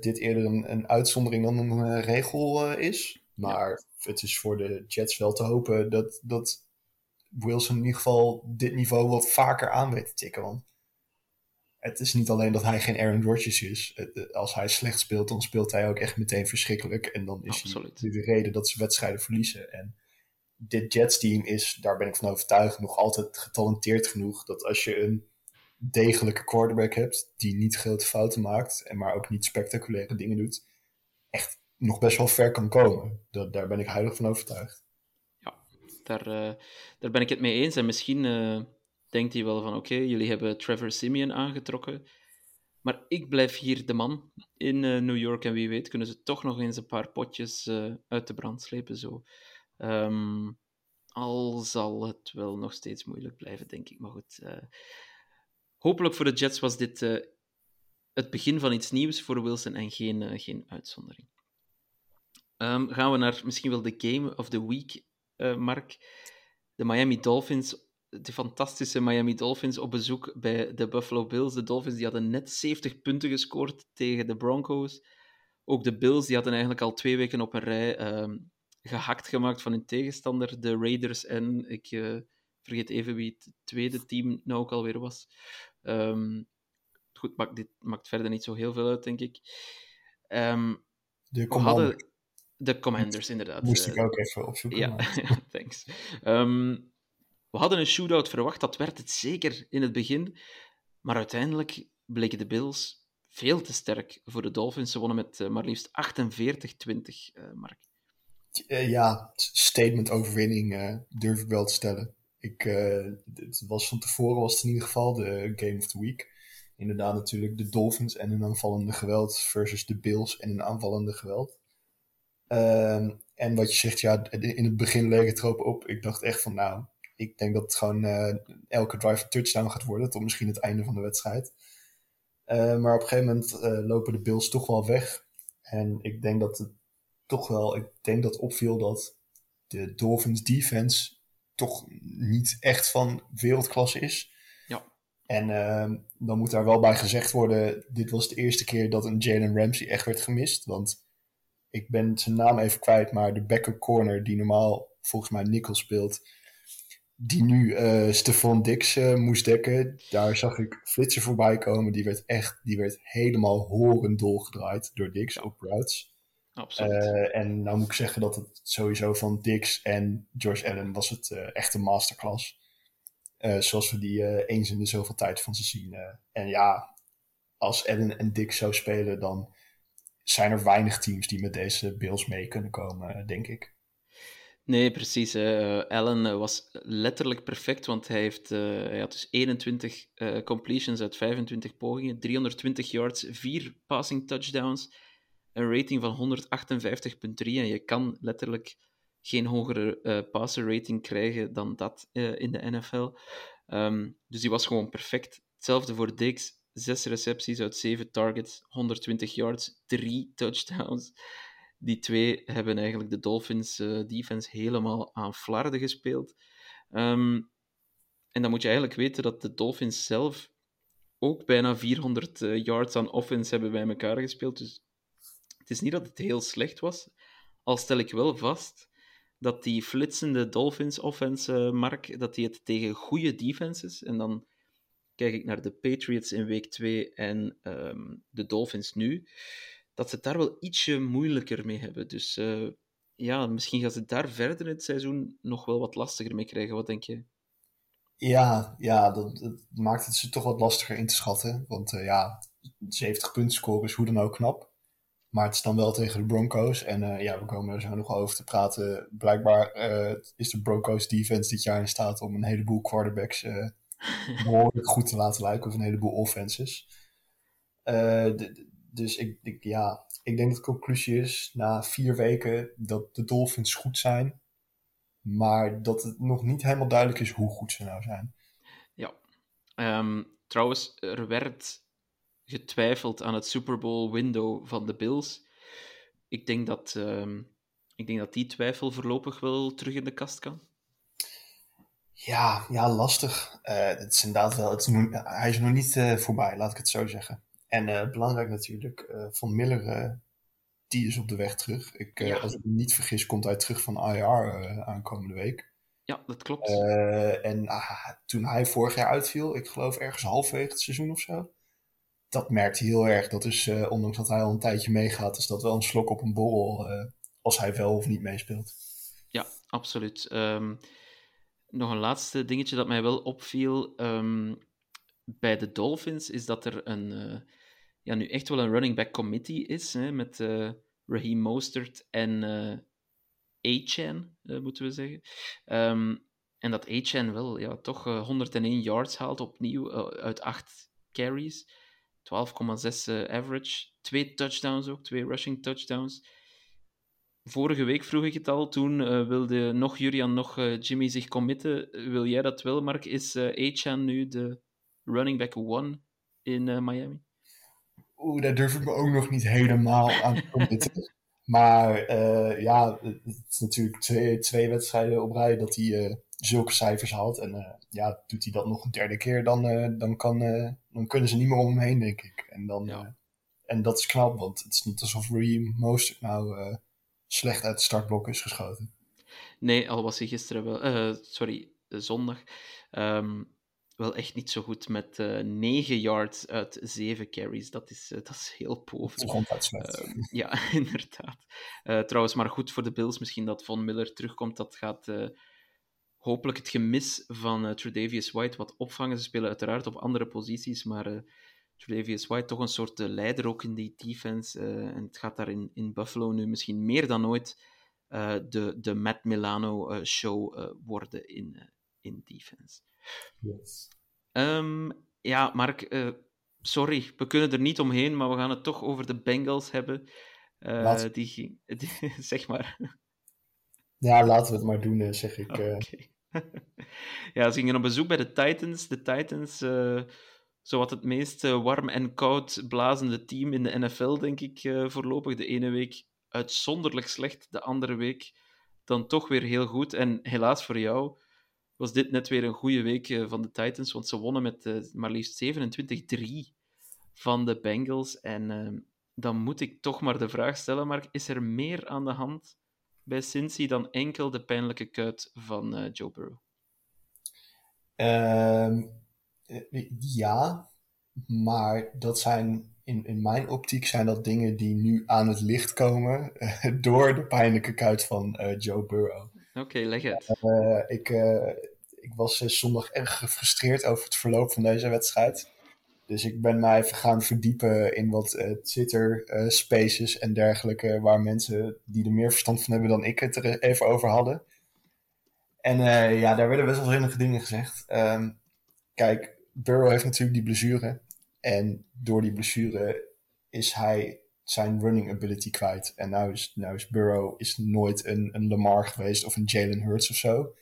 dit eerder een, een uitzondering dan een regel is. Maar het is voor de Jets wel te hopen dat, dat Wilson in ieder geval dit niveau wat vaker aan weet te tikken. Want het is niet alleen dat hij geen Aaron Rodgers is. Het- Als hij slecht speelt, dan speelt hij ook echt meteen verschrikkelijk. En dan is
Absoluut.
hij de reden dat ze wedstrijden verliezen. En dit Jets-team is, daar ben ik van overtuigd, nog altijd getalenteerd genoeg. Dat als je een degelijke quarterback hebt, die niet grote fouten maakt, en maar ook niet spectaculaire dingen doet, echt nog best wel ver kan komen. Dat, daar ben ik heilig van overtuigd.
Daar, eh, daar ben ik het mee eens. En misschien eh, denkt hij wel van, oké, jullie hebben Trevor Simeon aangetrokken, maar ik blijf hier de man in eh, New York en wie weet kunnen ze toch nog eens een paar potjes eh, uit de brand slepen. Zo. Ehm, al zal het wel nog steeds moeilijk blijven, denk ik. Maar goed, eh, hopelijk voor de Jets was dit het begin van iets nieuws voor Wilson en geen, geen uitzondering. Ehm, gaan we naar misschien wel de Game of the Week, Mark. De Miami Dolphins, de fantastische Miami Dolphins op bezoek bij de Buffalo Bills. De Dolphins die hadden net 70 punten gescoord tegen de Broncos. Ook de Bills die hadden eigenlijk al twee weken op een rij ehm, gehakt gemaakt van hun tegenstander, de Raiders. En ik eh, vergeet even wie het tweede team nou ook alweer was. Ehm, goed, maakt, dit maakt verder niet zo heel veel uit, denk ik. Ehm,
De
we
commander
hadden de Commanders, inderdaad.
moest
Eh,
ik ook even opzoeken.
ja, thanks. Ehm, we hadden een shootout verwacht, dat werd het zeker in het begin. Maar uiteindelijk bleken de Bills veel te sterk voor de Dolphins. Ze wonnen met eh, maar liefst 48-20, eh, Mark.
Eh, ja, statement overwinning eh, durf ik wel te stellen. Ik, het was van tevoren was het in ieder geval de Game of the Week. Inderdaad natuurlijk de Dolphins en een aanvallende geweld versus de Bills en een aanvallende geweld. Ehm, en wat je zegt, ja, in het begin leek het erop op. Ik dacht echt van, nou, ik denk dat het gewoon eh, elke drive een touchdown gaat worden, tot misschien het einde van de wedstrijd. Eh, maar op een gegeven moment eh, lopen de Bills toch wel weg. En ik denk dat het toch wel, ik denk dat opviel dat de Dolphins defense toch niet echt van wereldklasse is.
Ja.
En ehm, dan moet daar wel bij gezegd worden, dit was de eerste keer dat een Jalen Ramsey echt werd gemist. Want ik ben zijn naam even kwijt, maar de backup corner die normaal volgens mij nickel speelt, die nu eh Stefan Dix eh, moest dekken, daar zag ik Flitser voorbij komen. Die werd echt, die werd helemaal horendol gedraaid door Dix op routes.
Absoluut.
Eh, en nou moet ik zeggen dat het sowieso van Dix en George Allen was het echt een masterclass. Zoals we die eens in de zoveel tijd van ze zien. en ja, als Allen en Dix zo spelen, dan zijn er weinig teams die met deze Bills mee kunnen komen, denk ik.
Nee, precies. Eh, Allen eh, was letterlijk perfect, want hij, heeft, eh, hij had dus 21 eh, completions uit 25 pogingen, 320 yards, 4 passing touchdowns, een rating van 158,3 en je kan letterlijk geen hogere eh passer rating krijgen dan dat in de NFL. Ehm, dus die was gewoon perfect. Hetzelfde voor Diggs, 6 recepties uit 7 targets, 120 yards, 3 touchdowns. Die twee hebben eigenlijk de Dolphins eh, defense helemaal aan flarden gespeeld. Ehm, en dan moet je eigenlijk weten dat de Dolphins zelf ook bijna 400 eh, yards aan offense hebben bij elkaar gespeeld. Dus het is niet dat het heel slecht was. Al stel ik wel vast dat die flitsende Dolphins offense, eh, Mark, dat die het tegen goede defenses, en dan kijk ik naar de Patriots in week 2 en ehm, de Dolphins nu, dat ze het daar wel ietsje moeilijker mee hebben. Dus eh, ja, misschien gaan ze daar verder in het seizoen nog wel wat lastiger mee krijgen. Wat denk je?
Ja, ja dat, dat maakt het ze toch wat lastiger in te schatten. Want eh, ja, 70 punten scoren is hoe dan ook knap. Maar het is dan wel tegen de Broncos. En eh, ja, we komen er zo nog over te praten. Blijkbaar is de Broncos defense dit jaar in staat om een heleboel quarterbacks eh, behoorlijk goed te laten lijken. Of een heleboel offenses. Eh, d- d- dus ik, ik, ja, ik denk dat de conclusie is na vier weken dat de Dolphins goed zijn. Maar dat het nog niet helemaal duidelijk is hoe goed ze nou zijn.
Ja. Ehm, trouwens, er werd getwijfeld aan het Super Bowl window van de Bills. Ik denk dat, ehm, ik denk dat die twijfel voorlopig wel terug in de kast kan.
Ja, ja, lastig. Eh, het is inderdaad wel, het is nog- hij is nog niet eh, voorbij, laat ik het zo zeggen. En eh, belangrijk natuurlijk, eh, Van Miller, eh, die is op de weg terug. Ik,
Ja.
Als ik me niet vergis, komt hij terug van IR aankomende week.
Ja, dat klopt.
En ah, toen hij vorig jaar uitviel, ik geloof ergens halverwege het seizoen of zo, dat merkte hij heel erg. Dat is, ondanks dat hij al een tijdje meegaat, is dat wel een slok op een borrel als hij wel of niet meespeelt.
Ja, absoluut. Ehm, nog een laatste dingetje dat mij wel opviel ehm, bij de Dolphins is dat er een, ja, nu echt wel een running back committee is hè, met eh Raheem Mostert en eh A-Chan, eh, moeten we zeggen. Ehm, en dat A-Chan wel ja, toch eh, 101 yards haalt opnieuw uit 8 carries. 12,6 eh, average. Twee touchdowns ook, twee rushing touchdowns. Vorige week vroeg ik het al, toen eh, wilde nog Jurian, nog Jimmy zich committen. Wil jij dat wel, Mark? Is eh Achan nu de running back one in Miami?
Oeh, daar durf ik me ook nog niet helemaal aan te committen. Maar eh, ja, het is natuurlijk twee, twee wedstrijden op rij dat hij eh, zulke cijfers haalt. En eh, ja, doet hij dat nog een derde keer, dan, dan, kan, dan kunnen ze niet meer om hem heen, denk ik. En, dan,
Ja.
en dat is knap, want het is niet alsof Reem Mostert nou slecht uit de startblok is geschoten.
Nee, al was hij gisteren wel... sorry, zondag. ehm, wel echt niet zo goed met eh 9 yards uit 7 carries. Dat is, eh, dat is heel pover. Ehm, ja, inderdaad. Eh, trouwens, maar goed voor de Bills misschien dat Von Miller terugkomt. Dat gaat hopelijk het gemis van Tredavious White wat opvangen. Ze spelen uiteraard op andere posities, maar Tredavious White toch een soort leider ook in die defense. en het gaat daar in, in Buffalo nu misschien meer dan ooit de, de Matt Milano show worden in, in defense.
Yes.
Ehm, ja, Mark, eh, sorry, we kunnen er niet omheen, maar we gaan het toch over de Bengals hebben.
Laat.
die, zeg maar.
Ja, laten we het maar doen, zeg ik. eh.
Ja, ze gingen op bezoek bij de Titans. De Titans, eh zowat het meest warm en koud blazende team in de NFL, denk ik, voorlopig. De ene week uitzonderlijk slecht, de andere week dan toch weer heel goed. En helaas voor jou was dit net weer een goede week eh, van de Titans, want ze wonnen met eh, maar liefst 27-3 van de Bengals. En eh, dan moet ik toch maar de vraag stellen, Mark, is er meer aan de hand bij Cincy dan enkel de pijnlijke kuit van eh, Joe Burrow?
Ehm, eh, ja, maar dat zijn in, in mijn optiek zijn dat dingen die nu aan het licht komen door de pijnlijke kuit van Joe Burrow.
Oké, leg het.
Eh, ik, eh, ik was eh, zondag erg gefrustreerd over het verloop van deze wedstrijd. Dus ik ben mij even gaan verdiepen in wat eh, Twitter spaces en dergelijke, waar mensen die er meer verstand van hebben dan ik het er even over hadden. En uh, ja, daar werden best wel zinnige dingen gezegd. Um, kijk, Burrow heeft natuurlijk die blessure. En door die blessure is hij zijn running ability kwijt. En nou is, nou is Burrow is nooit een, een Lamar geweest of een Jalen Hurts of zo.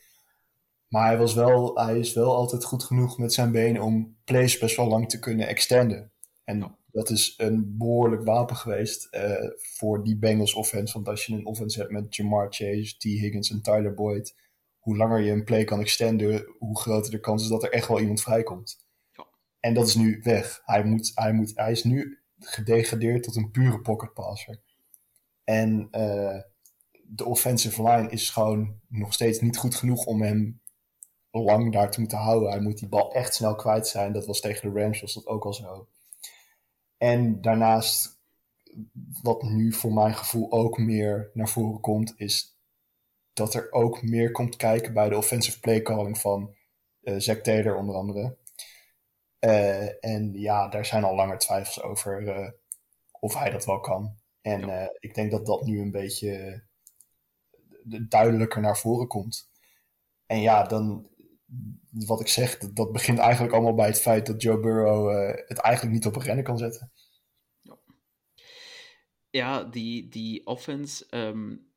Maar hij, was wel, hij is wel altijd goed genoeg met zijn benen om plays best wel lang te kunnen extenden. En dat is een behoorlijk wapen geweest uh, voor die Bengals offense. Want als je een offense hebt met Jamar Chase, T. Higgins en Tyler Boyd, hoe langer je een play kan extenden, hoe groter de kans is dat er echt wel iemand vrijkomt. Ja. En dat is nu weg. Hij, moet, hij, moet, hij is nu gedegradeerd tot een pure pocket passer. En uh, de offensive line is gewoon nog steeds niet goed genoeg om hem lang daar te moeten houden. Hij moet die bal echt snel kwijt zijn. Dat was tegen de Rams was dat ook al zo. En daarnaast, wat nu voor mijn gevoel ook meer naar voren komt, is dat er ook meer komt kijken bij de offensive play calling van uh, Zack Taylor onder andere. Uh, en ja, daar zijn al langer twijfels over uh, of hij dat wel kan. En ja. ik denk dat dat nu een beetje duidelijker naar voren komt. En ja, dan wat ik zeg, dat, dat, begint eigenlijk allemaal bij het feit dat Joe Burrow het eigenlijk niet op een rennen kan zetten.
Ja, ja die, die offense, um,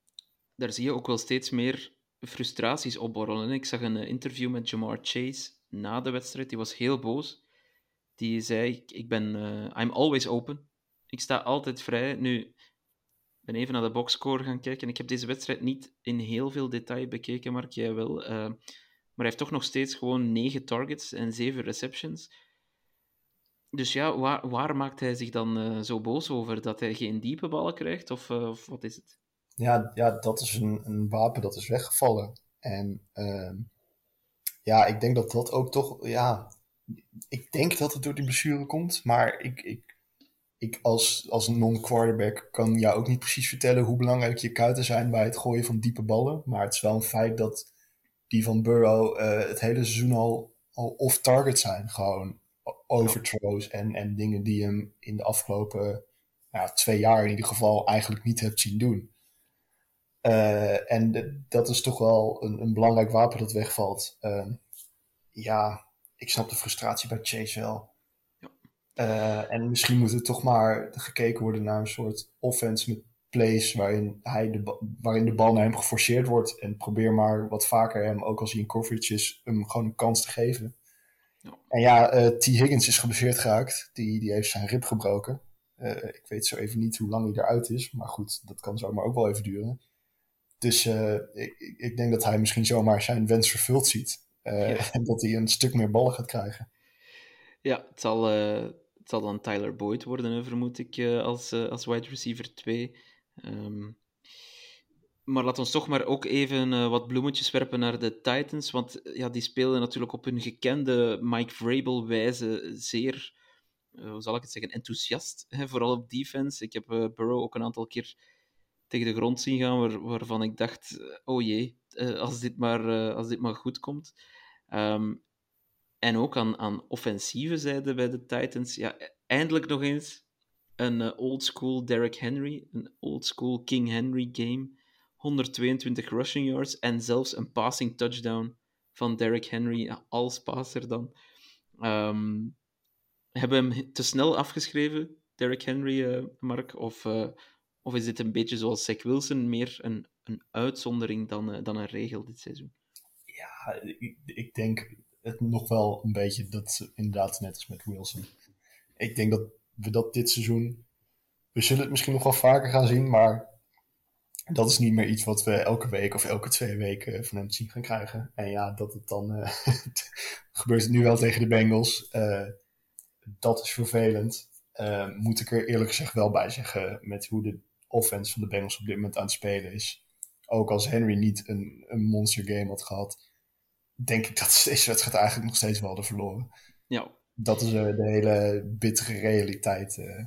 daar zie je ook wel steeds meer frustraties opborrelen. Ik zag een interview met Jamar Chase na de wedstrijd, die was heel boos. Die zei, ik ben, uh, I'm always open. Ik sta altijd vrij. Nu, ik ben even naar de boxscore gaan kijken. Ik heb deze wedstrijd niet in heel veel detail bekeken, Mark, jij wel. Uh, maar hij heeft toch nog steeds gewoon 9 targets en 7 receptions. Dus ja, waar, waar maakt hij zich dan uh, zo boos over? Dat hij geen diepe ballen krijgt? Of, of wat is het?
Ja, ja dat is een, een wapen dat is weggevallen. En uh, ja, ik denk dat dat ook toch... Ja, ik denk dat het door die blessure komt. Maar ik, ik, ik als, als non-quarterback kan jou ook niet precies vertellen... hoe belangrijk je kuiten zijn bij het gooien van diepe ballen. Maar het is wel een feit dat die van Burrow uh, het hele seizoen al, al off-target zijn. Gewoon overthrows en, en dingen die hem in de afgelopen nou, twee jaar in ieder geval eigenlijk niet hebt zien doen. Uh, en dat is toch wel een, een belangrijk wapen dat wegvalt. Uh, ja, ik snap de frustratie bij Chase wel. Uh, en misschien moet er toch maar gekeken worden naar een soort offense met plays waarin, hij de, waarin de bal naar hem geforceerd wordt. En probeer maar wat vaker hem, ook als hij in coverage is, hem gewoon een kans te geven. Ja. En ja, uh, T. Higgins is geblesseerd geraakt. Die, die heeft zijn rib gebroken. Uh, ik weet zo even niet hoe lang hij eruit is. Maar goed, dat kan zomaar ook wel even duren. Dus uh, ik, ik denk dat hij misschien zomaar zijn wens vervuld ziet. Ja. En dat hij een stuk meer ballen gaat krijgen.
Ja, het zal, het zal dan Tyler Boyd worden, vermoed ik, als, als wide receiver 2. Um, maar laat ons toch maar ook even uh, wat bloemetjes werpen naar de Titans. Want ja, die spelen natuurlijk op hun gekende Mike Vrabel-wijze zeer, uh, hoe zal ik het zeggen, enthousiast. Hè, vooral op defense. Ik heb uh, Burrow ook een aantal keer tegen de grond zien gaan, waar, waarvan ik dacht, oh jee, als, dit maar, als dit maar goed komt. Um, en ook aan, aan offensieve zijde bij de Titans. Ja, eindelijk nog eens een old school Derrick Henry, een old school King Henry game. 122 rushing yards en zelfs een passing touchdown van Derrick Henry als passer dan. Hebben we hem te snel afgeschreven, Derrick Henry, Mark? Of, of is dit een beetje zoals Zach Wilson, meer een, een uitzondering dan, uh, dan een regel dit seizoen?
Ja, ik, denk het nog wel een beetje dat inderdaad net als met Wilson. Ik denk dat we dat dit seizoen. We zullen het misschien nog wel vaker gaan zien, maar dat is niet meer iets wat we elke week of elke twee weken van hem zien gaan krijgen. En ja, dat het dan uh, gebeurt het nu wel tegen de Bengals. Uh, dat is vervelend. Moet ik er eerlijk gezegd wel bij zeggen met hoe de offense van de Bengals op dit moment aan het spelen is. Ook als Henry niet een, een monster game had gehad, denk ik dat deze wedstrijd eigenlijk nog steeds wel hadden verloren.
Ja,
dat is uh, de hele bittere realiteit uh,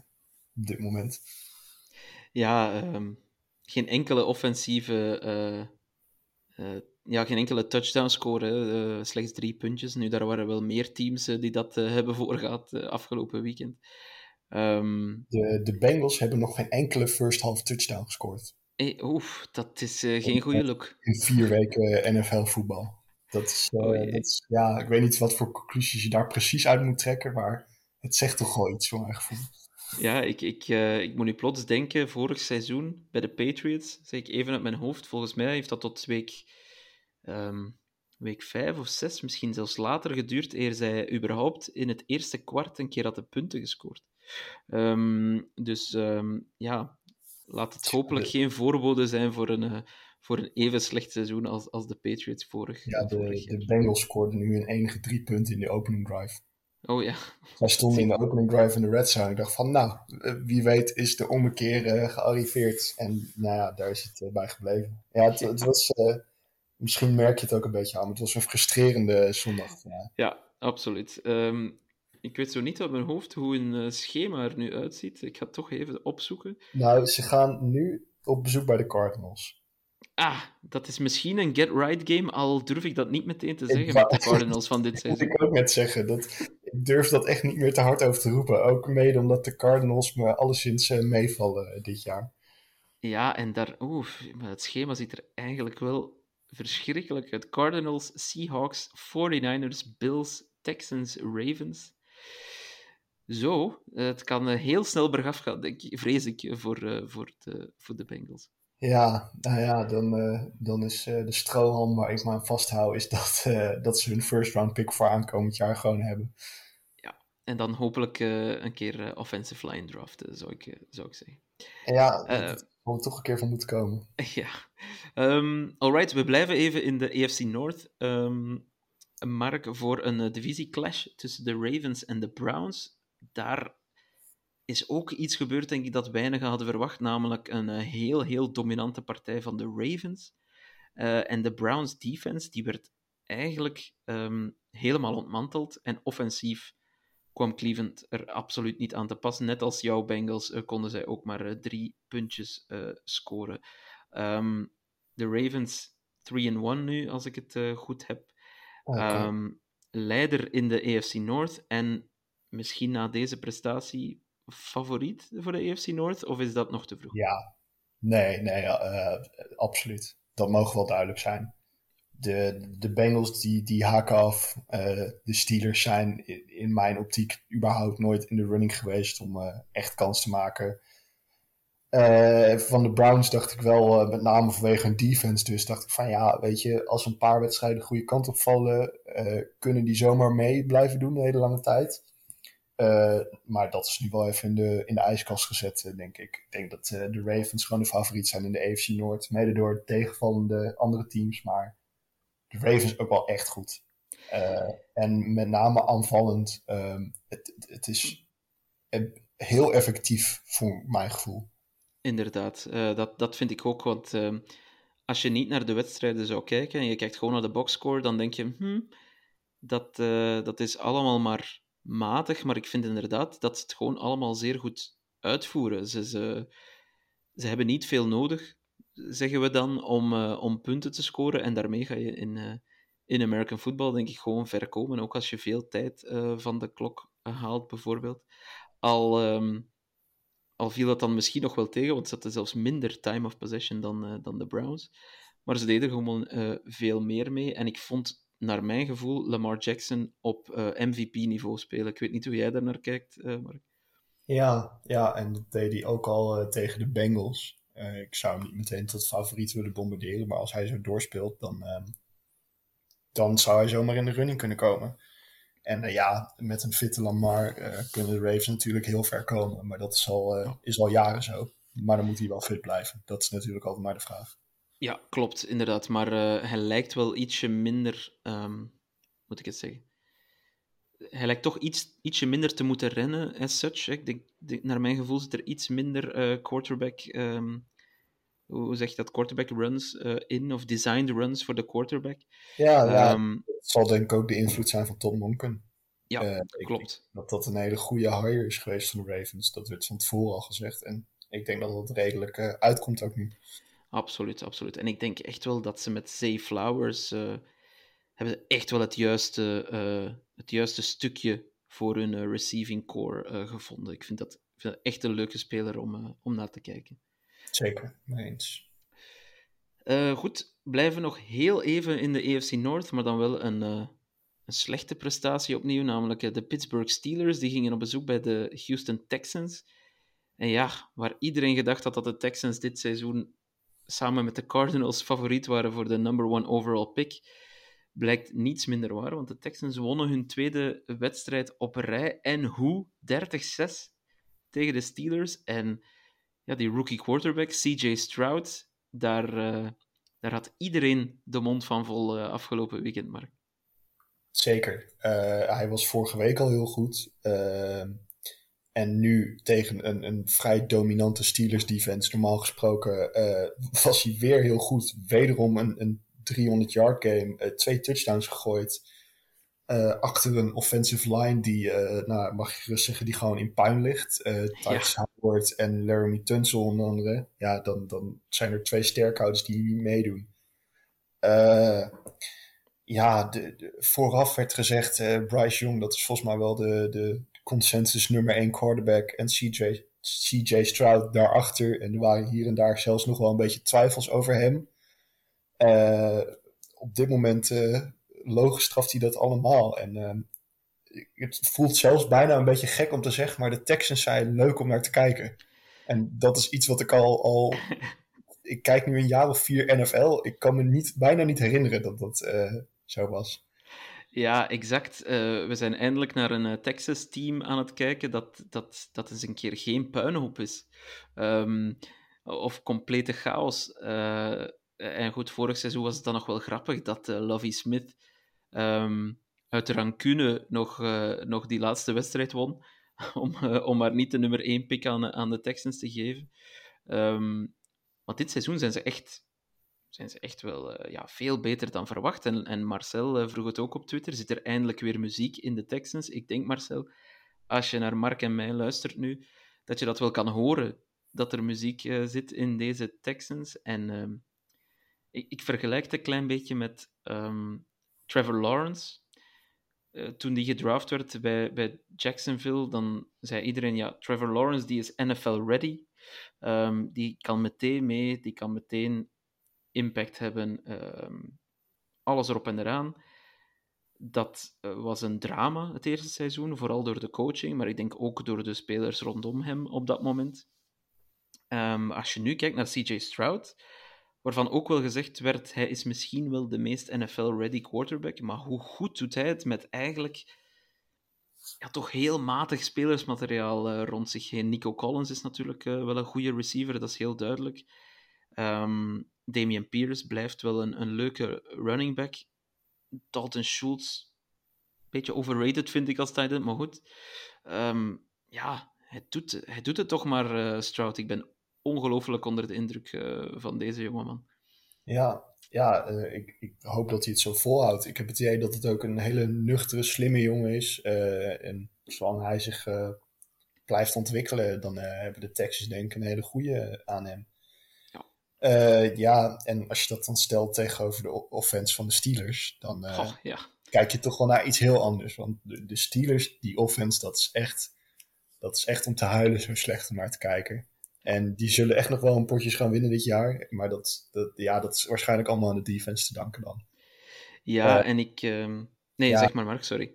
op dit moment.
Ja, um, geen enkele offensieve. Uh, ja, geen enkele touchdown score. slechts drie puntjes. Nu, daar waren wel meer teams die dat hebben voorgehad afgelopen weekend. Um,
de, de Bengals hebben nog geen enkele first half touchdown gescoord.
Hey, oef, dat is uh, geen goede look.
In vier weken NFL-voetbal. Dat is, uh, oh, dat is, ja, ik weet niet wat voor conclusies je daar precies uit moet trekken, maar het zegt toch wel iets voor mijn gevoel.
Ja, ik, ik, uh, ik moet nu plots denken, vorig seizoen bij de Patriots, zeg ik even uit mijn hoofd, volgens mij heeft dat tot week, um, week vijf of zes, misschien zelfs later geduurd, eer zij überhaupt in het eerste kwart een keer had de punten gescoord. Um, dus um, ja, laat het hopelijk geen voorbode zijn voor een, uh, voor een even slecht seizoen als, als de Patriots vorig,
ja, de,
vorig
jaar. de Bengals scoorden nu een enige drie punten in de opening drive.
Oh ja.
Wij stonden in de opening drive in de red zone. Ik dacht van, nou, wie weet is de ommekeer uh, gearriveerd. En nou ja, daar is het uh, bij gebleven. Ja, het, het was, uh, misschien merk je het ook een beetje aan, maar het was een frustrerende zondag. Ja,
ja absoluut. Um, ik weet zo niet uit mijn hoofd hoe een schema er nu uitziet. Ik ga het toch even opzoeken.
Nou, ze gaan nu op bezoek bij de Cardinals.
Ah, dat is misschien een get-right game, al durf ik dat niet meteen te zeggen met de Cardinals van dit seizoen.
Dat ik ook net zeggen. Dat, ik durf dat echt niet meer te hard over te roepen. Ook mede omdat de Cardinals me alleszins uh, meevallen dit jaar.
Ja, en daar, oeh, maar het schema ziet er eigenlijk wel verschrikkelijk uit. Cardinals, Seahawks, 49ers, Bills, Texans, Ravens. Zo, het kan heel snel bergaf gaan, denk ik, vrees ik, voor, uh, voor, de, voor de Bengals.
Ja, nou ja, dan, uh, dan is uh, de strohalm waar ik me aan vasthoud, is dat, uh, dat ze hun first round pick voor aankomend jaar gewoon hebben.
Ja, en dan hopelijk een keer offensive line draften, zou ik, zou ik zeggen.
Ja, daar we toch een keer van moeten komen.
Ja. Um, alright, we blijven even in de AFC North. Um, Mark, voor een divisieclash tussen de Ravens en de Browns. Daar is ook iets gebeurd, denk ik, dat weinigen hadden verwacht, namelijk een uh, heel, heel dominante partij van de Ravens. Uh, en de Browns defense, die werd eigenlijk um, helemaal ontmanteld. En offensief kwam Cleveland er absoluut niet aan te passen. Net als jouw Bengals uh, konden zij ook maar drie puntjes scoren. Um, de Ravens 3-1 nu, als ik het goed heb. Okay. Um, leider in de AFC North. En misschien na deze prestatie favoriet voor de AFC North, of is dat nog te vroeg?
Ja, nee, nee, uh, absoluut. Dat mogen wel duidelijk zijn. De, de Bengals die, die haken af. Uh, de Steelers zijn in, mijn optiek überhaupt nooit in de running geweest om uh, echt kans te maken. van de Browns dacht ik wel, met name vanwege hun defense, dus dacht ik van ja, weet je, als een paar wedstrijden de goede kant op vallen, kunnen die zomaar mee blijven doen de hele lange tijd. Uh, maar dat is nu wel even in de, in de ijskast gezet, denk ik. Ik denk dat uh, de Ravens gewoon de favoriet zijn in de AFC Noord. Mede door tegenvallende andere teams. Maar de Ravens ook wel echt goed. En met name aanvallend. Um, het, het is heel effectief voor mijn gevoel.
Inderdaad, dat, dat vind ik ook. Want ehm, als je niet naar de wedstrijden zou kijken en je kijkt gewoon naar de boxscore, dan denk je, hmm, dat, dat is allemaal maar matig, maar ik vind inderdaad dat ze het gewoon allemaal zeer goed uitvoeren. Ze, ze, hebben niet veel nodig, zeggen we dan, om, uh, om punten te scoren. En daarmee ga je in, uh, in American football, denk ik, gewoon ver komen. Ook als je veel tijd uh, van de klok haalt, bijvoorbeeld. Al, um, al viel dat dan misschien nog wel tegen, want ze hadden zelfs minder time of possession dan, dan de Browns. Maar ze deden gewoon veel meer mee. En ik vond naar mijn gevoel, Lamar Jackson op uh, MVP-niveau spelen. Ik weet niet hoe jij daar naar kijkt, uh, Mark.
Ja, ja, en dat deed hij ook al uh, tegen de Bengals. ik zou hem niet meteen tot favoriet willen bombarderen, maar als hij zo doorspeelt, dan, ehm, dan zou hij zomaar in de running kunnen komen. En ja, met een fitte Lamar kunnen de Ravens natuurlijk heel ver komen, maar dat is al, is al jaren zo. Maar dan moet hij wel fit blijven. Dat is natuurlijk altijd maar de vraag.
Ja, klopt, inderdaad. Maar uh, hij lijkt wel ietsje minder, um, moet ik het zeggen? Hij lijkt toch iets, ietsje minder te moeten rennen, as such. Ik denk, naar mijn gevoel zit er iets minder uh, quarterback, um, hoe zeg je dat, quarterback runs uh, in, of designed runs voor de quarterback.
Ja, ja um, dat zal denk ik ook de invloed zijn van Tom Monken.
Ja, klopt.
dat dat een hele goede hire is geweest van de Ravens. Dat werd van tevoren al gezegd. En ik denk dat het redelijk uitkomt ook nu.
Absoluut, absoluut. En ik denk echt wel dat ze met Zay Flowers uh, hebben ze echt wel het juiste, uh, het juiste stukje voor hun uh, receiving core gevonden. Ik vind dat, vind dat, echt een leuke speler om, om naar te kijken.
Zeker, mee eens.
Goed, blijven nog heel even in de AFC North, maar dan wel een, een slechte prestatie opnieuw, namelijk de Pittsburgh Steelers. Die gingen op bezoek bij de Houston Texans. En ja, waar iedereen gedacht had dat de Texans dit seizoen samen met de Cardinals favoriet waren voor de number one overall pick, blijkt niets minder waar, want de Texans wonnen hun tweede wedstrijd op rij. En hoe? 30-6 tegen de Steelers. En ja, die rookie quarterback, CJ Stroud, daar, uh, daar had iedereen de mond van vol uh, afgelopen weekend, Mark.
Zeker. Uh, hij was vorige week al heel goed. En nu tegen een, een vrij dominante Steelers defense, normaal gesproken, was hij weer heel goed. Wederom een, een 300 yard game, twee touchdowns gegooid. Uh, achter een offensive line die, uh, nou, mag je gerust zeggen, die gewoon in puin ligt. Uh, ja. Howard en Laramie Tunsil onder andere. Ja, dan, dan zijn er twee sterkhouders die niet meedoen. ja, de, de, vooraf werd gezegd, Bryce Young, dat is volgens mij wel de, de consensus nummer 1 quarterback. En CJ, CJ Stroud daarachter. En er waren hier en daar zelfs nog wel een beetje twijfels over hem. op dit moment logisch straft hij dat allemaal. En uh, het voelt zelfs bijna een beetje gek om te zeggen, maar de Texans zijn leuk om naar te kijken. En dat is iets wat ik al, al ik kijk nu een jaar of vier NFL. Ik kan me niet, bijna niet herinneren dat dat uh, zo was.
Ja, exact. Uh, we zijn eindelijk naar een Texas-team aan het kijken dat, dat, dat eens een keer geen puinhoop is. Um, of complete chaos. Uh, en goed, vorig seizoen was het dan nog wel grappig dat uh, Lovie Smith um, uit de rancune nog, nog die laatste wedstrijd won. om, om maar niet de nummer 1 pick aan, aan de Texans te geven. Um, want dit seizoen zijn ze echt, zijn ze echt wel ja, veel beter dan verwacht. En, en Marcel vroeg het ook op Twitter: zit er eindelijk weer muziek in de Texans? Ik denk, Marcel, als je naar Mark en mij luistert nu, dat je dat wel kan horen. Dat er muziek zit in deze Texans. En um, ik, ik, vergelijk het een klein beetje met um, Trevor Lawrence. Toen die gedraft werd bij, bij Jacksonville, dan zei iedereen, ja, Trevor Lawrence die is NFL-ready. Um, die kan meteen mee, die kan meteen impact hebben. Um, alles erop en eraan. Dat uh, was een drama het eerste seizoen, vooral door de coaching, maar ik denk ook door de spelers rondom hem op dat moment. Um, als je nu kijkt naar CJ Stroud, waarvan ook wel gezegd werd, hij is misschien wel de meest NFL-ready quarterback, maar hoe goed doet hij het met eigenlijk toch heel matig spelersmateriaal uh, rond zich heen. Nico Collins is natuurlijk uh, wel een goede receiver, dat is heel duidelijk. Um, Damian Pierce blijft wel een, een leuke running back. Dalton Schultz, een beetje overrated vind ik als end, maar goed. Um, ja, hij doet, hij doet het toch maar, uh, Stroud. Ik ben ongelooflijk onder de indruk uh, van deze jongeman.
Ja, ja uh, ik, ik, hoop dat hij het zo volhoudt. Ik heb het idee dat het ook een hele nuchtere, slimme jongen is. En zolang hij zich blijft ontwikkelen, dan hebben de Texans denk ik een hele goede aan hem. Ja. ja, en als je dat dan stelt tegenover de offense van de Steelers, dan
oh, ja.
kijk je toch wel naar iets heel anders. Want de, de Steelers, die offense, dat is echt, dat is echt om te huilen zo slecht om naar te kijken. En die zullen echt nog wel een potjes gaan winnen dit jaar. Maar dat, dat, ja, dat is waarschijnlijk allemaal aan de defense te danken dan.
Ja, uh, en ik... Uh, nee, ja, zeg maar Mark, sorry.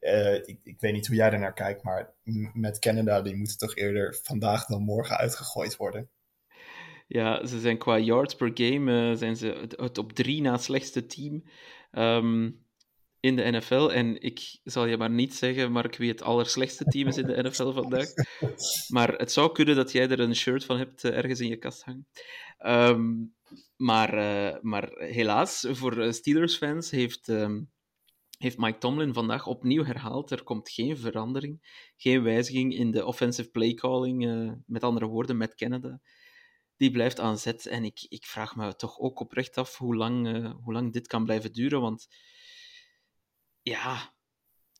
Uh, ik, ik weet niet hoe jij daarnaar kijkt, maar met Canada, die moeten toch eerder vandaag dan morgen uitgegooid worden.
Ja, ze zijn qua yards per game uh, zijn ze het op drie na slechtste team. Um, in de NFL. En ik zal je maar niet zeggen, Mark, wie het allerslechtste team is in de NFL vandaag. Maar het zou kunnen dat jij er een shirt van hebt uh, ergens in je kast hangen. Um, maar, uh, maar helaas, voor Steelers-fans heeft, um, heeft Mike Tomlin vandaag opnieuw herhaald: er komt geen verandering, geen wijziging in de offensive play calling. Uh, met andere woorden, met Canada. Die blijft aan zet. En ik, ik vraag me toch ook oprecht af hoe lang, hoe lang dit kan blijven duren. Want ja,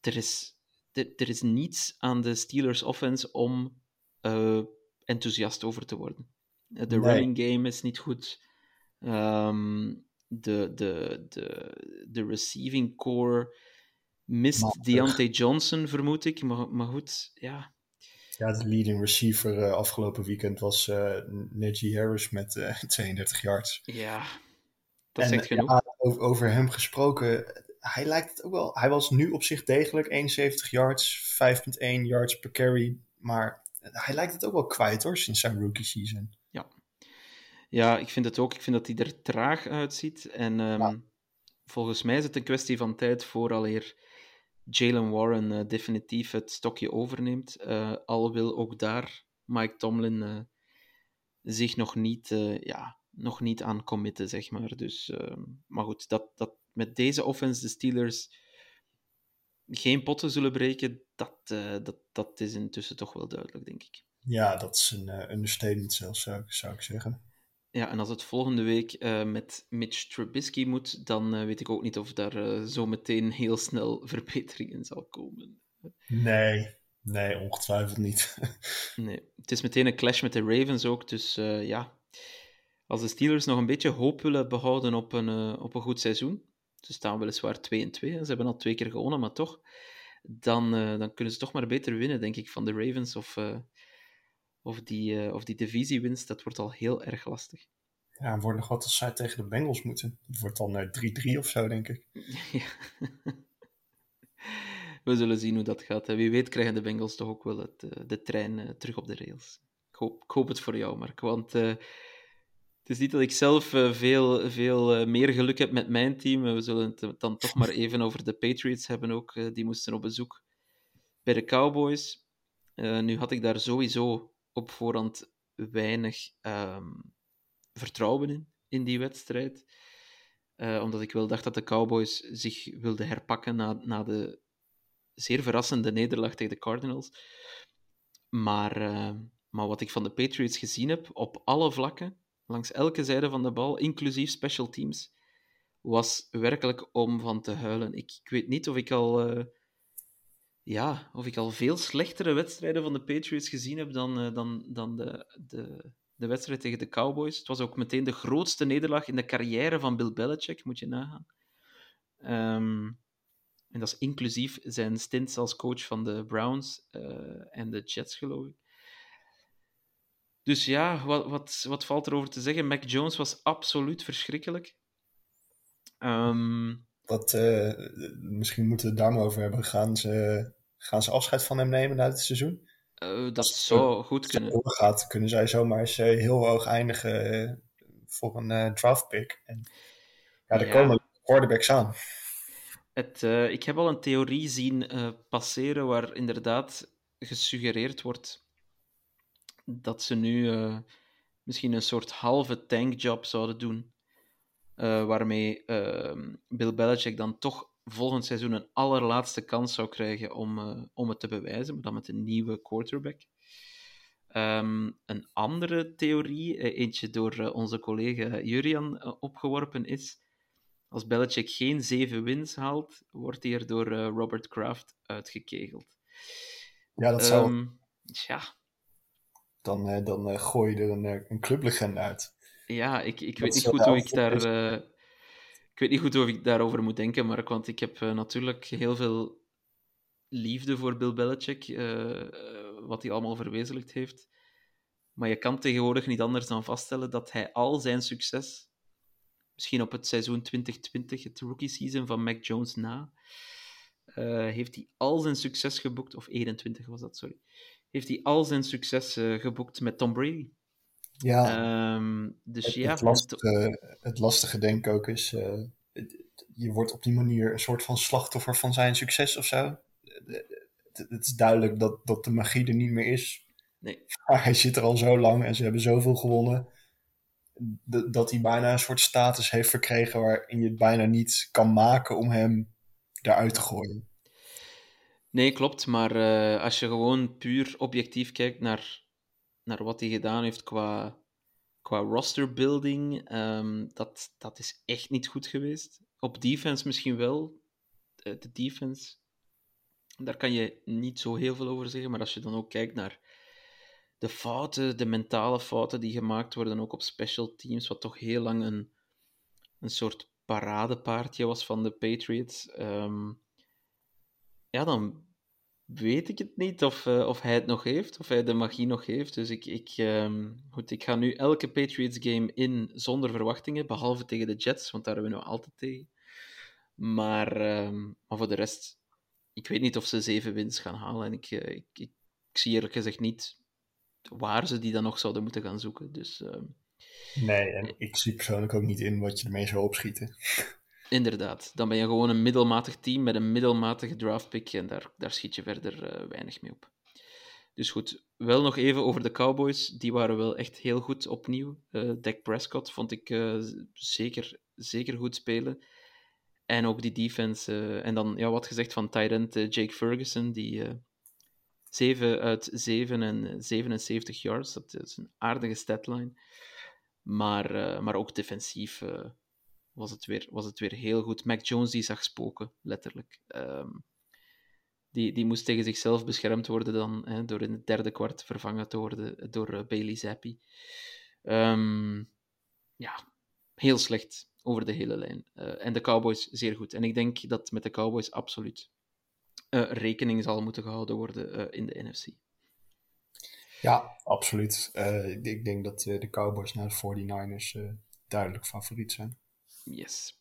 er is, er, er, is niets aan de Steelers offense om uh, enthousiast over te worden. De nee. running game is niet goed. Um, de, de, de, de receiving core mist Deontay Johnson, vermoed ik. Maar, maar goed, ja.
Ja, de leading receiver uh, afgelopen weekend was uh, Najee Harris met uh, 32 yards.
Ja, dat
en,
zegt genoeg.
Ja, over, over, hem gesproken, hij lijkt het ook wel. Hij was nu op zich degelijk 71 yards, 5,1 yards per carry. Maar hij lijkt het ook wel kwijt hoor, sinds zijn rookie season.
Ja, ja ik vind het ook. Ik vind dat hij er traag uitziet. En um, ja. volgens mij is het een kwestie van tijd vooraleer Jalen Warren uh, definitief het stokje overneemt. Uh, al wil ook daar Mike Tomlin uh, zich nog niet, ja, nog niet aan committen, zeg maar. Dus, ehm, maar goed, dat, dat met deze offense de Steelers geen potten zullen breken, dat, dat, dat is intussen toch wel duidelijk, denk ik.
Ja, dat is een understatement zelfs, zou, zou ik zeggen.
Ja, en als het volgende week uh, met Mitch Trubisky moet, dan uh, weet ik ook niet of daar uh, zo meteen heel snel verbetering in zal komen.
Nee, nee, ongetwijfeld niet.
nee, het is meteen een clash met de Ravens ook, dus ja. Als de Steelers nog een beetje hoop willen behouden op een, op een goed seizoen, ze staan weliswaar 2 en 2, ze hebben al twee keer gewonnen, maar toch, dan, dan kunnen ze toch maar beter winnen, denk ik, van de Ravens of of die, uh, of die divisiewinst, dat wordt al heel erg lastig.
Ja, wordt nog wat als zij tegen de Bengals moeten. Het wordt dan 3-3 uh, of zo, denk ik.
ja. We zullen zien hoe dat gaat. Wie weet krijgen de Bengals toch ook wel het, uh, de trein terug op de rails. Ik hoop, ik hoop het voor jou, Mark. Want het is niet dat ik zelf veel, veel meer geluk heb met mijn team. We zullen het dan toch maar even over de Patriots hebben ook. die moesten op bezoek bij de Cowboys. nu had ik daar sowieso op voorhand weinig um, vertrouwen in, in die wedstrijd. Uh, omdat ik wel dacht dat de Cowboys zich wilden herpakken na, na de zeer verrassende nederlaag tegen de Cardinals. Maar, uh, maar wat ik van de Patriots gezien heb, op alle vlakken, langs elke zijde van de bal, inclusief special teams, was werkelijk om van te huilen. Ik, ik weet niet of ik al... Uh, ja, of ik al veel slechtere wedstrijden van de Patriots gezien heb dan, uh, dan, dan de, de, de wedstrijd tegen de Cowboys. Het was ook meteen de grootste nederlaag in de carrière van Bill Belichick, moet je nagaan. Um, en dat is inclusief zijn stints als coach van de Browns uh, en de Jets, geloof ik. Dus ja, wat, wat, wat valt erover te zeggen? Mac Jones was absoluut verschrikkelijk. Um,
dat, uh, misschien moeten we het daar maar over hebben. Gaan ze, gaan ze afscheid van hem nemen na het seizoen?
Uh, dat zou goed kunnen.
Als het gaat, kunnen zij zomaar eens uh, heel hoog eindigen voor een draft pick. En, ja, er ja. komen quarterbacks aan.
Het, ik heb al een theorie zien passeren waar inderdaad gesuggereerd wordt dat ze nu misschien een soort halve tankjob zouden doen. Uh, waarmee uh, Bill Belichick dan toch volgend seizoen een allerlaatste kans zou krijgen om, uh, om het te bewijzen, maar dan met een nieuwe quarterback. Um, een andere theorie, eentje door onze collega Jurian opgeworpen, is als Belichick geen zeven wins haalt, wordt hij er door Robert Kraft uitgekegeld.
Ja, dat zou...
Um, ja.
Dan, dan gooi je er een, een clublegende uit.
Ja, ik, ik weet niet goed hoe ik daar. Uh, ik weet niet goed hoe ik daarover moet denken, Mark, want ik heb uh, natuurlijk heel veel liefde voor Bill Belichick, uh, wat hij allemaal verwezenlijkt heeft. Maar je kan tegenwoordig niet anders dan vaststellen dat hij al zijn succes, misschien op het seizoen 2020, het rookie season van Mac Jones na, heeft hij al zijn succes geboekt, of 21 was dat, sorry, heeft hij al zijn succes geboekt met Tom Brady.
Ja,
um, dus
het,
ja.
Het lastige, het lastige denk ik ook is, uh, je wordt op die manier een soort van slachtoffer van zijn succes of zo. Het, het is duidelijk dat, dat de magie er niet meer is.
Nee.
Maar hij zit er al zo lang en ze hebben zoveel gewonnen. Dat hij bijna een soort status heeft verkregen waarin je het bijna niet kan maken om hem eruit te gooien.
Nee, klopt. Maar uh, als je gewoon puur objectief kijkt naar naar wat hij gedaan heeft qua, qua roster building, um, dat, dat is echt niet goed geweest. Op defense misschien wel. De defense, daar kan je niet zo heel veel over zeggen. Maar als je dan ook kijkt naar de fouten, de mentale fouten die gemaakt worden, ook op special teams, wat toch heel lang een, een soort paradepaardje was van de Patriots. Um, ja, dan weet ik het niet of, uh, of hij het nog heeft, of hij de magie nog heeft. Dus ik, ik, um, goed, ik ga nu elke Patriots-game in zonder verwachtingen, behalve tegen de Jets, want daar hebben we nu altijd tegen. Maar, um, maar voor de rest, ik weet niet of ze zeven wins gaan halen. En ik, ik, ik, ik, zie eerlijk gezegd niet waar ze die dan nog zouden moeten gaan zoeken. Dus, um,
nee, en ik zie persoonlijk ook niet in wat je ermee zou opschieten.
Inderdaad, dan ben je gewoon een middelmatig team met een middelmatige draftpick en daar, daar schiet je verder uh, weinig mee op. Dus goed, wel nog even over de Cowboys. Die waren wel echt heel goed opnieuw. Uh, Dak Prescott vond ik uh, zeker, zeker goed spelen. En ook die defense. en dan ja, wat gezegd van Tyrant Jake Ferguson, die 7 uit 7 en 77 yards. Dat is een aardige statline. Maar, maar ook defensief was het, weer, was het weer heel goed. Mac Jones die zag spoken, letterlijk. Um, die, die moest tegen zichzelf beschermd worden dan, hè, door in het derde kwart vervangen te worden door uh, Bailey Zappi. Um, ja, heel slecht over de hele lijn. Uh, en de Cowboys zeer goed. En ik denk dat met de Cowboys absoluut uh, rekening zal moeten gehouden worden in de NFC.
Ja, absoluut. ik denk dat de Cowboys naar de 49ers duidelijk favoriet zijn.
Yes.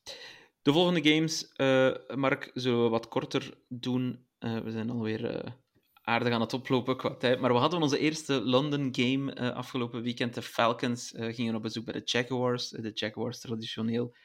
De volgende games, uh, Mark, zullen we wat korter doen. Uh, we zijn alweer uh, aardig aan het oplopen qua tijd. Maar we hadden onze eerste London game afgelopen weekend. De Falcons gingen op bezoek bij de Jaguars. De Jaguars traditioneel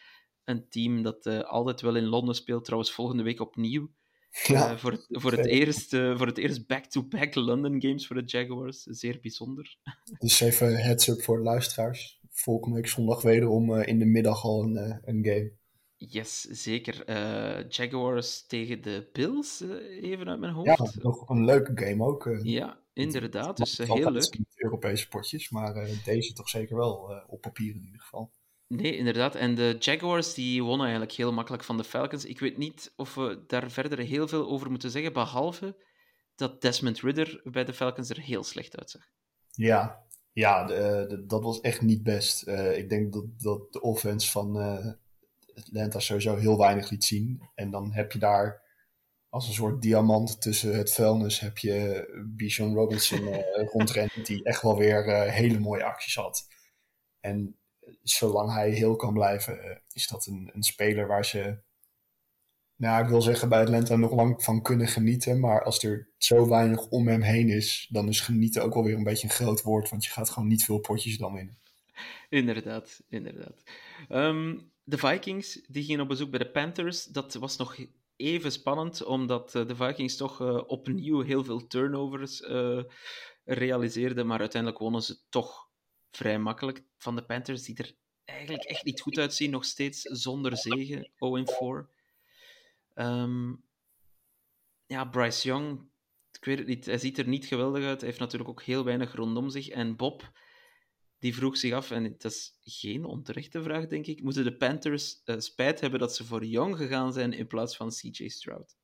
een team dat altijd wel in Londen speelt. Trouwens, volgende week opnieuw. Ja, voor, het, voor, het eerst, voor het eerst back-to-back London games voor de Jaguars. Zeer bijzonder.
Dus even heads-up voor de luisteraars volgende week zondag wederom uh, in de middag al een, uh, een game.
Yes, zeker. Uh, Jaguars tegen de Bills, even uit mijn hoofd.
Ja, nog een leuke game ook.
ja, inderdaad. Dus heel leuk.
Europese potjes, maar deze toch zeker wel op papier in ieder geval.
Nee, inderdaad. En de Jaguars die wonnen eigenlijk heel makkelijk van de Falcons. Ik weet niet of we daar verder heel veel over moeten zeggen, behalve dat Desmond Ridder bij de Falcons er heel slecht uitzag.
Ja, ja, de, de, dat was echt niet best. Uh, ik denk dat, dat de offense van uh, Atlanta sowieso heel weinig liet zien. En dan heb je daar als een soort diamant tussen het vuilnis heb je Bijan Robinson uh, rondrennen die echt wel weer hele mooie acties had. En zolang hij heel kan blijven, is dat een, een speler waar ze nou, ik wil zeggen bij Atlanta nog lang van kunnen genieten. Maar als er zo weinig om hem heen is, dan is genieten ook wel weer een beetje een groot woord. Want je gaat gewoon niet veel potjes dan winnen.
Inderdaad, inderdaad. Um, de Vikings die gingen op bezoek bij de Panthers. Dat was nog even spannend, omdat eh, de Vikings toch uh, opnieuw heel veel turnovers uh, realiseerden. Maar uiteindelijk wonnen ze toch vrij makkelijk van de Panthers, die er eigenlijk echt niet goed uitzien. Nog steeds zonder zegen, 0-4. Um, ja, Bryce Young, ik weet het niet, hij ziet er niet geweldig uit. Hij heeft natuurlijk ook heel weinig rondom zich. En Bob, die vroeg zich af, en het is geen onterechte vraag, denk ik, moeten de Panthers uh, spijt hebben dat ze voor Young gegaan zijn in plaats van CJ Stroud?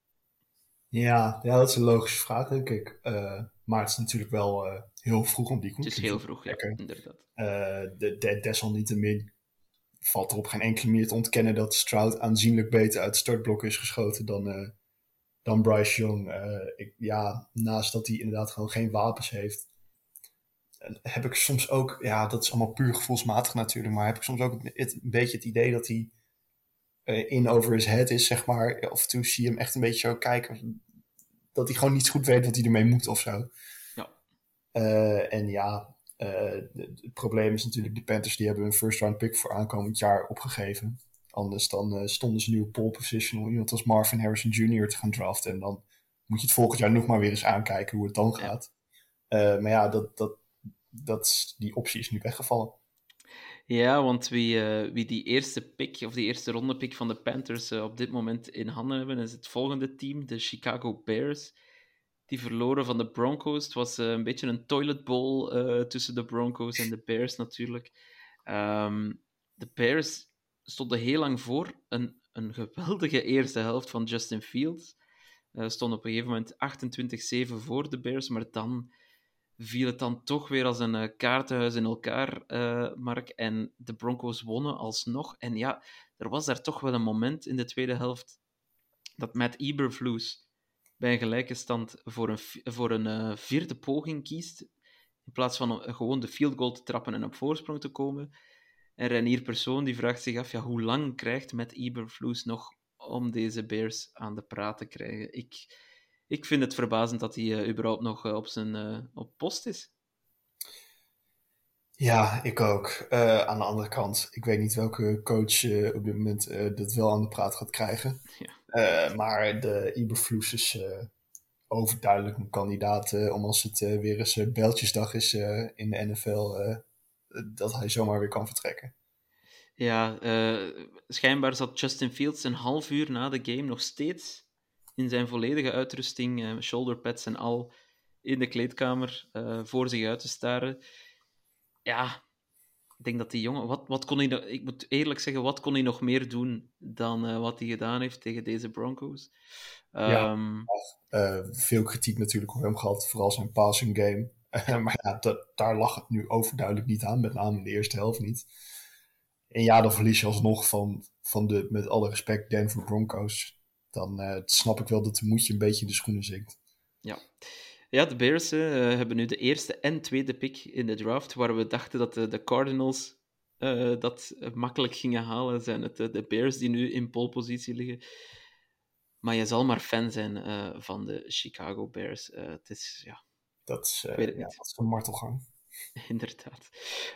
Ja, ja, dat is een logische vraag, denk ik. Uh, maar het is natuurlijk wel uh, heel vroeg om die
conclusie Het is heel vroeg, ja, inderdaad.
de, de, desalniettemin valt er op geen enkele manier te ontkennen dat Stroud aanzienlijk beter uit startblok is geschoten dan, uh, dan Bryce Young. Uh, ik, ja, naast dat hij inderdaad gewoon geen wapens heeft, heb ik soms ook, ja, dat is allemaal puur gevoelsmatig natuurlijk, maar heb ik soms ook het, een beetje het idee dat hij uh, in over his head is, zeg maar. Of toen zie je hem echt een beetje zo kijken, dat hij gewoon niet goed weet wat hij ermee moet of zo. Ja. en ja, het probleem is natuurlijk, de Panthers die hebben een first round pick voor aankomend jaar opgegeven. Anders dan uh, stonden ze nu op pole position om iemand als Marvin Harrison Jr. te gaan draften. En dan moet je het volgend jaar nog maar weer eens aankijken hoe het dan gaat. Uh, maar ja, dat, dat, dat, die optie is nu weggevallen.
Ja, want wie, wie die eerste pick, of die eerste ronde pick van de Panthers op dit moment in handen hebben, is het volgende team, de Chicago Bears die verloren van de Broncos. Het was uh, een beetje een toilet bowl uh, tussen de Broncos en de Bears natuurlijk. Um, de Bears stonden heel lang voor. Een, een geweldige eerste helft van Justin Fields. Uh, stond op een gegeven moment 28-7 voor de Bears, maar dan viel het dan toch weer als een kaartenhuis in elkaar, uh, Mark. En de Broncos wonnen alsnog. En ja, er was daar toch wel een moment in de tweede helft dat Matt Eberflus bij een gelijke stand voor een, voor een uh, vierde poging kiest, in plaats van uh, gewoon de field goal te trappen en op voorsprong te komen. En Renier Persoon die vraagt zich af, ja, hoe lang krijgt met Eberflus nog om deze Bears aan de praat te krijgen? Ik, ik vind het verbazend dat hij uh, überhaupt nog op zijn op post is.
Ja, ik ook. Uh, aan de andere kant, ik weet niet welke coach uh, op dit moment uh, dit wel aan de praat gaat krijgen. Ja. Maar de Iberfloes is overduidelijk een kandidaat om als het weer eens beltjesdag is in de NFL, dat hij zomaar weer kan vertrekken.
Ja, schijnbaar zat Justin Fields een half uur na de game nog steeds in zijn volledige uitrusting, shoulder pads en al, in de kleedkamer voor zich uit te staren ja, ik denk dat die jongen... Wat, wat kon hij, ik moet eerlijk zeggen, wat kon hij nog meer doen dan uh, wat hij gedaan heeft tegen deze Broncos?
Ja, um, uh, veel kritiek natuurlijk op hem gehad, vooral zijn passing game. maar ja, daar lag het nu overduidelijk niet aan, met name in de eerste helft niet. En ja, dan verlies je alsnog van, van de, met alle respect, Denver Broncos. Dan uh, snap ik wel dat de moedje een beetje in de schoenen zinkt.
Ja. Ja, de Bears uh, hebben nu de eerste en tweede pick in de draft, waar we dachten dat de, de Cardinals uh, dat makkelijk gingen halen. Zijn het de Bears die nu in polepositie liggen. Maar je zal maar fan zijn uh, van de Chicago Bears. het is, ja...
Dat is, ja, dat is een martelgang.
Inderdaad.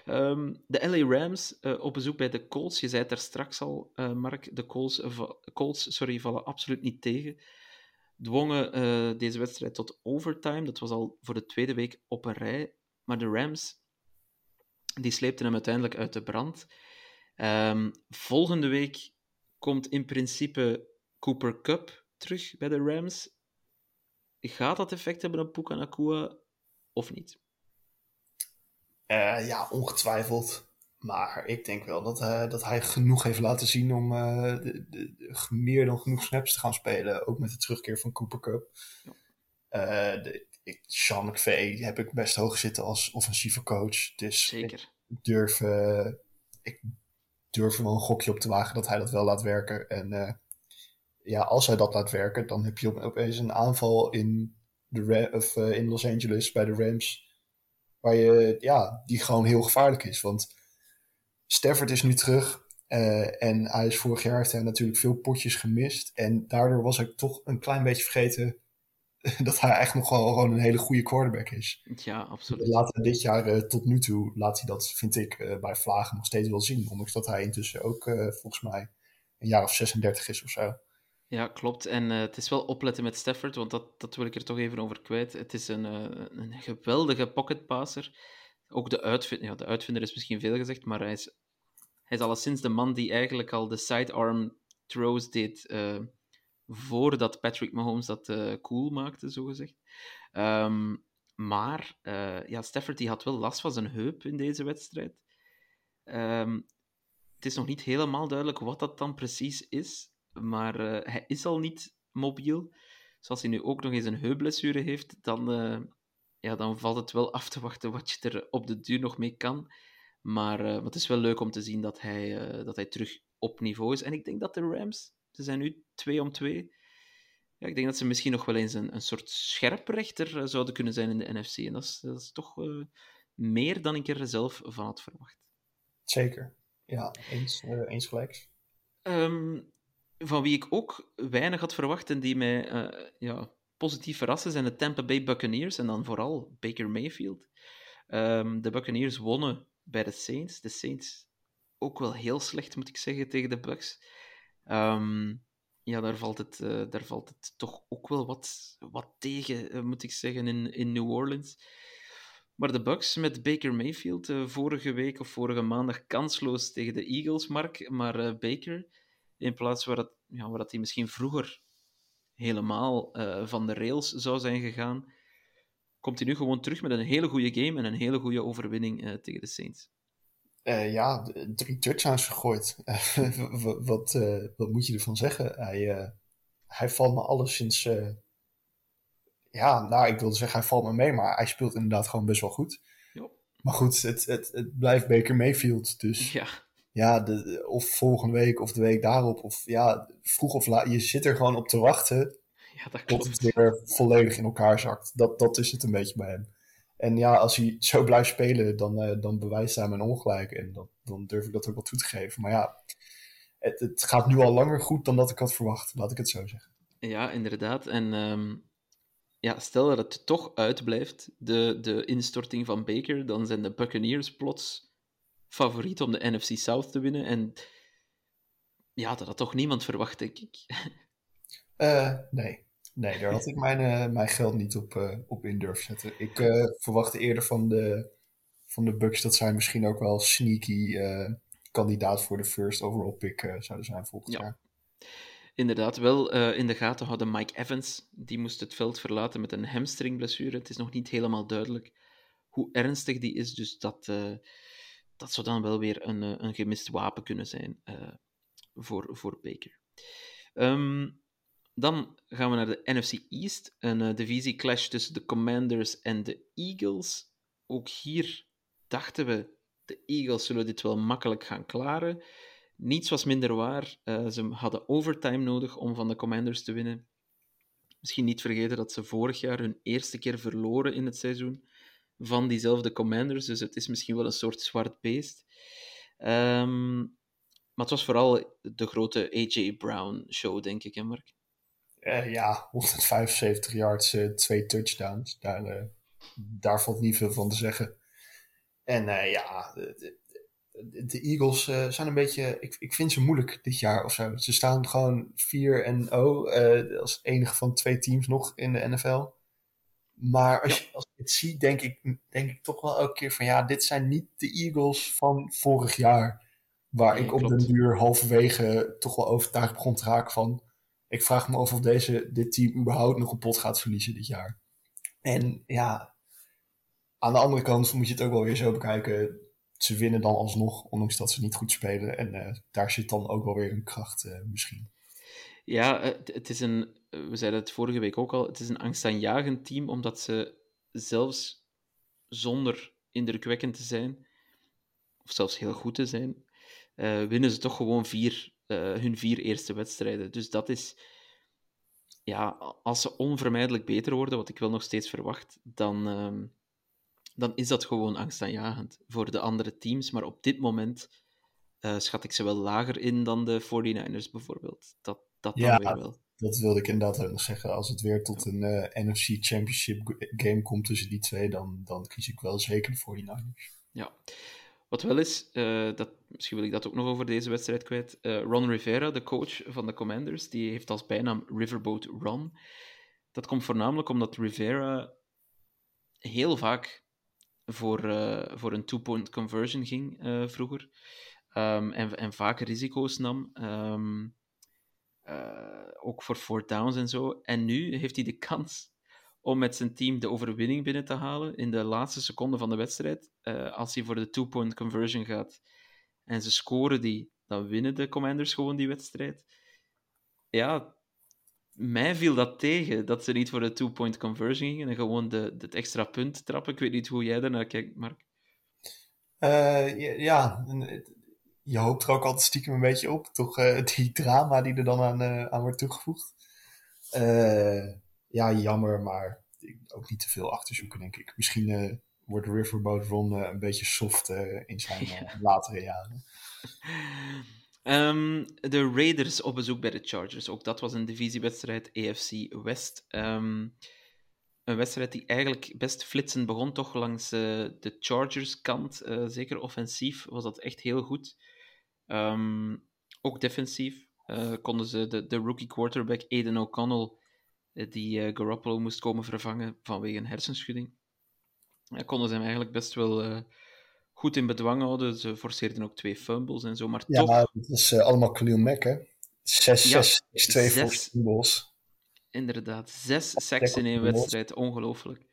Um, de LA Rams op bezoek bij de Colts. Je zei het er straks al, Mark. De Colts, Colts sorry, vallen absoluut niet tegen dwongen uh, deze wedstrijd tot overtime. Dat was al voor de tweede week op een rij. Maar de Rams die sleepten hem uiteindelijk uit de brand. Um, volgende week komt in principe Cooper Cup terug bij de Rams. Gaat dat effect hebben op Puka of niet?
Uh, ja, ongetwijfeld. Maar ik denk wel dat, uh, dat hij genoeg heeft laten zien om uh, de, de, de, meer dan genoeg snaps te gaan spelen. Ook met de terugkeer van Cooper Cup. Ja. Uh, de, ik, Sean McVay heb ik best hoog zitten als offensieve coach. Dus
Zeker.
ik durf, ik durf er wel een gokje op te wagen dat hij dat wel laat werken. En ja, als hij dat laat werken, dan heb je opeens een aanval in, de of, in Los Angeles bij de Rams. Waar je, ja, die gewoon heel gevaarlijk is. Want Stafford is nu terug. Uh, en hij is vorig jaar heeft hij natuurlijk veel potjes gemist. En daardoor was ik toch een klein beetje vergeten dat hij echt nog wel gewoon een hele goede quarterback is.
Ja, absoluut.
Later dit jaar uh, tot nu toe laat hij dat, vind ik, uh, bij Vlagen nog steeds wel zien. Ondanks dat hij intussen ook volgens mij een jaar of 36 is of zo.
Ja, klopt. En het is wel opletten met Stafford, want dat, dat wil ik er toch even over kwijt. Het is een, een geweldige pocketpasser. Ook de uitvinder, ja, de uitvinder is misschien veel gezegd, maar hij is hij is alleszins de man die eigenlijk al de sidearm throws deed uh, voordat Patrick Mahomes dat uh, cool maakte, zogezegd. Um, maar uh, ja, Stafford die had wel last van zijn heup in deze wedstrijd. Um, het is nog niet helemaal duidelijk wat dat dan precies is, maar hij is al niet mobiel. Dus als hij nu ook nog eens een heupblessure heeft, dan, ja, dan valt het wel af te wachten wat je er op de duur nog mee kan. Maar, uh, het is wel leuk om te zien dat hij, uh, dat hij terug op niveau is. En ik denk dat de Rams, ze zijn nu 2 om 2. Ja, ik denk dat ze misschien nog wel eens een, een soort scherprechter uh, zouden kunnen zijn in de NFC. En dat is, dat is toch meer dan ik er zelf van had verwacht.
Zeker. Ja, eens, eens gelijk.
Um, van wie ik ook weinig had verwacht en die mij ja, positief verrassen, zijn de Tampa Bay Buccaneers. En dan vooral Baker Mayfield. Um, de Buccaneers wonnen bij de Saints. De Saints ook wel heel slecht, moet ik zeggen, tegen de Bucks. Um, ja, daar valt, het, uh, daar valt het toch ook wel wat, wat tegen, uh, moet ik zeggen, in, in New Orleans. Maar de Bucks met Baker Mayfield, uh, vorige week of vorige maandag kansloos tegen de Eagles, Mark. Maar Baker, in plaats waar, het, ja, waar dat hij misschien vroeger helemaal van de rails zou zijn gegaan, komt hij nu gewoon terug met een hele goede game en een hele goede overwinning uh, tegen de Saints.
Uh, ja, drie touchdowns gegooid. wat, wat moet je ervan zeggen? Hij, hij valt me alleszins... ja, nou, ik wilde zeggen, hij valt me mee, maar hij speelt inderdaad gewoon best wel goed.
Jo.
Maar goed, het, het, het blijft Baker Mayfield, dus...
Ja.
Ja, de, of volgende week of de week daarop, of ja, vroeg of laat, je zit er gewoon op te wachten
Ja, dat
tot het weer volledig in elkaar zakt. Dat, dat is het een beetje bij hem. En ja, als hij zo blijft spelen, dan, eh, dan bewijst hij mijn ongelijk. En dat, dan durf ik dat ook wel toe te geven. Maar ja, het, het gaat nu al langer goed dan dat ik had verwacht. Laat ik het zo zeggen.
Ja, inderdaad. En ehm, ja, stel dat het toch uitblijft, de, de instorting van Baker, dan zijn de Buccaneers plots favoriet om de NFC South te winnen. En ja, dat had toch niemand verwacht, denk ik.
Eh, nee. Nee, daar had ik mijn, eh, mijn geld niet op, eh, op in durven zetten. Ik verwachtte eerder van de, van de Bucks dat zij misschien ook wel sneaky kandidaat voor de first overall pick zouden zijn volgend
Ja.
jaar.
Inderdaad, wel in de gaten houden Mike Evans. Die moest het veld verlaten met een hamstringblessure. Het is nog niet helemaal duidelijk hoe ernstig die is, dus dat, dat zou dan wel weer een, eh, een gemist wapen kunnen zijn eh, voor, voor Baker. Ehm, dan gaan we naar de NFC East, een eh, divisie-clash tussen de Commanders en de Eagles. Ook hier dachten we, de Eagles zullen dit wel makkelijk gaan klaren. Niets was minder waar. Ze hadden overtime nodig om van de Commanders te winnen. Misschien niet vergeten dat ze vorig jaar hun eerste keer verloren in het seizoen van diezelfde Commanders. Dus het is misschien wel een soort zwart beest. Ehm, maar het was vooral de grote A.J. Brown show, denk ik, hè Mark?
Eh, ja, 175 yards, eh, twee touchdowns. Daar, eh, daar valt niet veel van te zeggen. En ja, de, de- de Eagles zijn een beetje. Ik, ik vind ze moeilijk dit jaar of zo. Ze staan gewoon 4 en 0 eh, als enige van twee teams nog in de NFL. Maar als, je, als ik het zie, denk ik, denk ik toch wel elke keer van ja, dit zijn niet de Eagles van vorig jaar. Waar
Nee,
ik op den duur halverwege toch wel overtuigd begon te raken van. Ik vraag me af of deze, dit team überhaupt nog een pot gaat verliezen dit jaar. En ja, aan de andere kant moet je het ook wel weer zo bekijken. Ze winnen dan alsnog, ondanks dat ze niet goed spelen. En eh, daar zit dan ook wel weer een kracht eh, misschien.
Ja, het, het is een, we zeiden het vorige week ook al, het is een angstaanjagend team, omdat ze zelfs zonder indrukwekkend te zijn, of zelfs heel goed te zijn, eh, winnen ze toch gewoon vier, eh, hun vier eerste wedstrijden. Dus dat is, ja, als ze onvermijdelijk beter worden, wat ik wel nog steeds verwacht, dan, ehm, dan is dat gewoon angstaanjagend voor de andere teams. Maar op dit moment eh, schat ik ze wel lager in dan de 49ers bijvoorbeeld. Dat, dat dan
Ja.
weer wel.
Dat wilde ik inderdaad ook nog zeggen. Als het weer tot een eh, NFC Championship game komt tussen die twee, dan, dan kies ik wel zeker de 49ers.
Ja. Wat wel is, eh, dat, misschien wil ik dat ook nog over deze wedstrijd kwijt. eh, Ron Rivera, de coach van de Commanders, die heeft als bijnaam Riverboat Ron. Dat komt voornamelijk omdat Rivera heel vaak voor, voor een two-point conversion ging vroeger. Ehm, en, en vaak risico's nam. Ehm, eh, ook voor fourth downs en zo. En nu heeft hij de kans om met zijn team de overwinning binnen te halen in de laatste seconde van de wedstrijd. Eh, als hij voor de two-point conversion gaat en ze scoren die, dan winnen de Commanders gewoon die wedstrijd. Ja, mij viel dat tegen, dat ze niet voor de two-point conversion gingen en gewoon de, het extra punt trappen. Ik weet niet hoe jij daarnaar kijkt, Mark.
Eh, ja, ja, je hoopt er ook altijd stiekem een beetje op. Toch eh, die drama die er dan aan, eh, aan wordt toegevoegd. Eh, ja, jammer, maar ook niet te veel achterzoeken, denk ik. Misschien wordt Riverboat Ron een beetje soft in zijn latere jaren.
Ehm, de Raiders op bezoek bij de Chargers. Ook dat was een divisiewedstrijd, AFC West. Ehm, een wedstrijd die eigenlijk best flitsend begon, toch langs de Chargers-kant. zeker offensief was dat echt heel goed. Ehm, ook defensief eh, konden ze de, de rookie quarterback Aiden O'Connell, eh, die eh, Garoppolo moest komen vervangen vanwege een hersenschudding, ja, konden ze hem eigenlijk best wel goed in bedwang houden. Ze forceerden ook twee fumbles en zo, maar
Ja,
toch...
dat is allemaal Khalil Mack, hè? 6,
Ja,
6, 6, 2 voor
zes.
Eagles.
Inderdaad, zes sacks in één wedstrijd, ongelooflijk.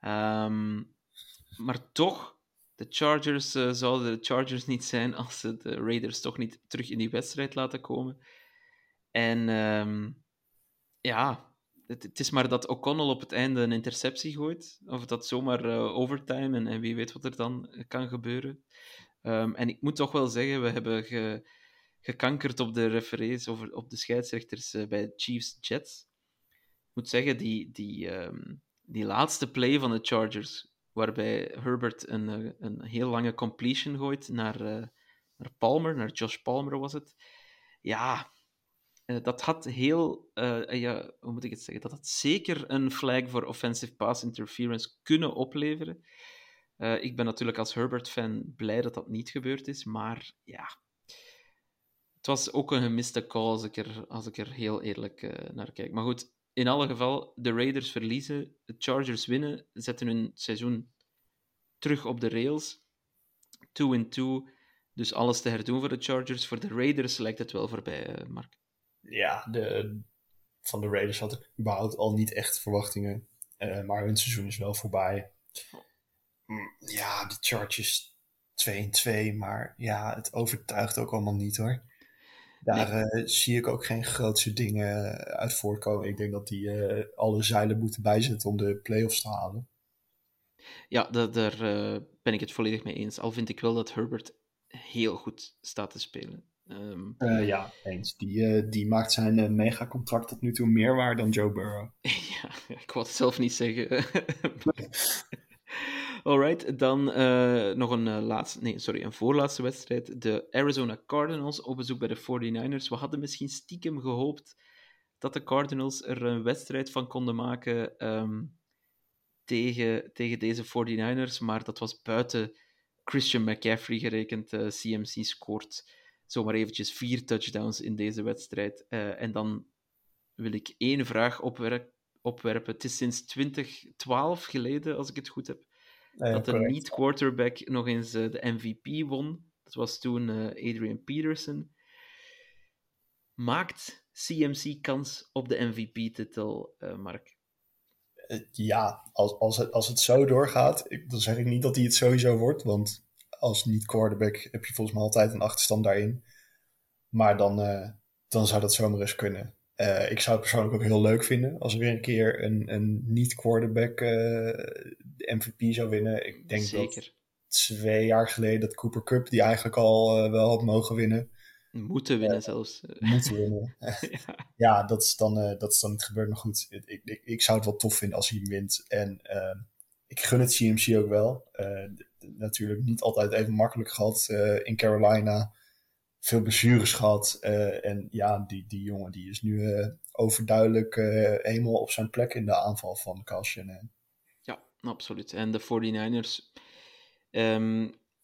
Ehm, maar toch, de Chargers eh, zouden de Chargers niet zijn als ze de Raiders toch niet terug in die wedstrijd laten komen. En ehm, ja, het, is maar dat O'Connell op het einde een interceptie gooit, of dat zomaar eh, overtime, en, wie weet wat er dan eh, kan gebeuren. Ehm, en ik moet toch wel zeggen, we hebben ge, gekankerd op de referees, op de scheidsrechters eh, bij Chiefs-Jets. moet zeggen, die, die, ehm, die laatste play van de Chargers, waarbij Herbert een, eh, een heel lange completion gooit naar, uh, naar Palmer, naar Josh Palmer was het. Ja, uh, dat had heel, ja, hoe moet ik het zeggen, dat had zeker een flag voor offensive pass interference kunnen opleveren. ik ben natuurlijk als Herbert-fan blij dat dat niet gebeurd is, maar ja, het was ook een gemiste call als ik er, als ik er heel eerlijk naar kijk. Maar goed, in alle geval, de Raiders verliezen, de Chargers winnen, zetten hun seizoen terug op de rails. 2-2, dus alles te herdoen voor de Chargers. Voor de Raiders lijkt het wel voorbij, uh, Mark.
Ja, de, van de Raiders had ik überhaupt al niet echt verwachtingen. Uh, maar hun seizoen is wel voorbij. Mm, ja, de Chargers 2-2, maar ja, het overtuigt ook allemaal niet hoor. Daar nee. uh, zie ik ook geen grootste dingen uit voorkomen. Ik denk dat die uh, alle zeilen moeten bijzetten om de play-offs te halen.
Ja, daar, daar uh, ben ik het volledig mee eens. Al vind ik wel dat Herbert heel goed staat te spelen. Um...
ja, eens. Die, die maakt zijn megacontract tot nu toe meer waard dan Joe Burrow.
ja, ik wou het zelf niet zeggen. Alright, dan uh, nog een uh, laatste, nee, sorry, een voorlaatste wedstrijd. De Arizona Cardinals op bezoek bij de 49ers. We hadden misschien stiekem gehoopt dat de Cardinals er een wedstrijd van konden maken um, tegen, tegen deze 49ers, maar dat was buiten Christian McCaffrey gerekend. Uh, CMC scoort zomaar eventjes vier touchdowns in deze wedstrijd. en dan wil ik één vraag opwerpen opwerpen. Het is sinds 2012 geleden, als ik het goed heb, dat de niet-quarterback nog eens uh, de MVP won. Dat was toen uh, Adrian Peterson. Maakt CMC kans op de MVP-titel, uh, Mark?
Ja, als, als, het, als het zo doorgaat, ik, dan zeg ik niet dat hij het sowieso wordt. Want als niet-quarterback heb je volgens mij altijd een achterstand daarin. Maar dan, dan zou dat zomaar eens kunnen. Uh, ik zou het persoonlijk ook heel leuk vinden als er weer een keer een, een niet-quarterback uh, de MVP zou winnen. Ik denk Zeker. dat twee jaar geleden dat Cooper Cup, die eigenlijk al uh, wel had mogen winnen.
Moeten winnen zelfs.
Moeten winnen. ja. ja, dat, is dan, dat is dan niet gebeurd. Maar goed, ik, ik, ik, zou het wel tof vinden als hij wint. En ik gun het CMC ook wel. natuurlijk niet altijd even makkelijk gehad in Carolina veel blessures gehad. Uh, en ja, die, die jongen die is nu uh, overduidelijk uh, helemaal op zijn plek in de aanval van Kyle.
Ja, absoluut. En de 49ers. Um,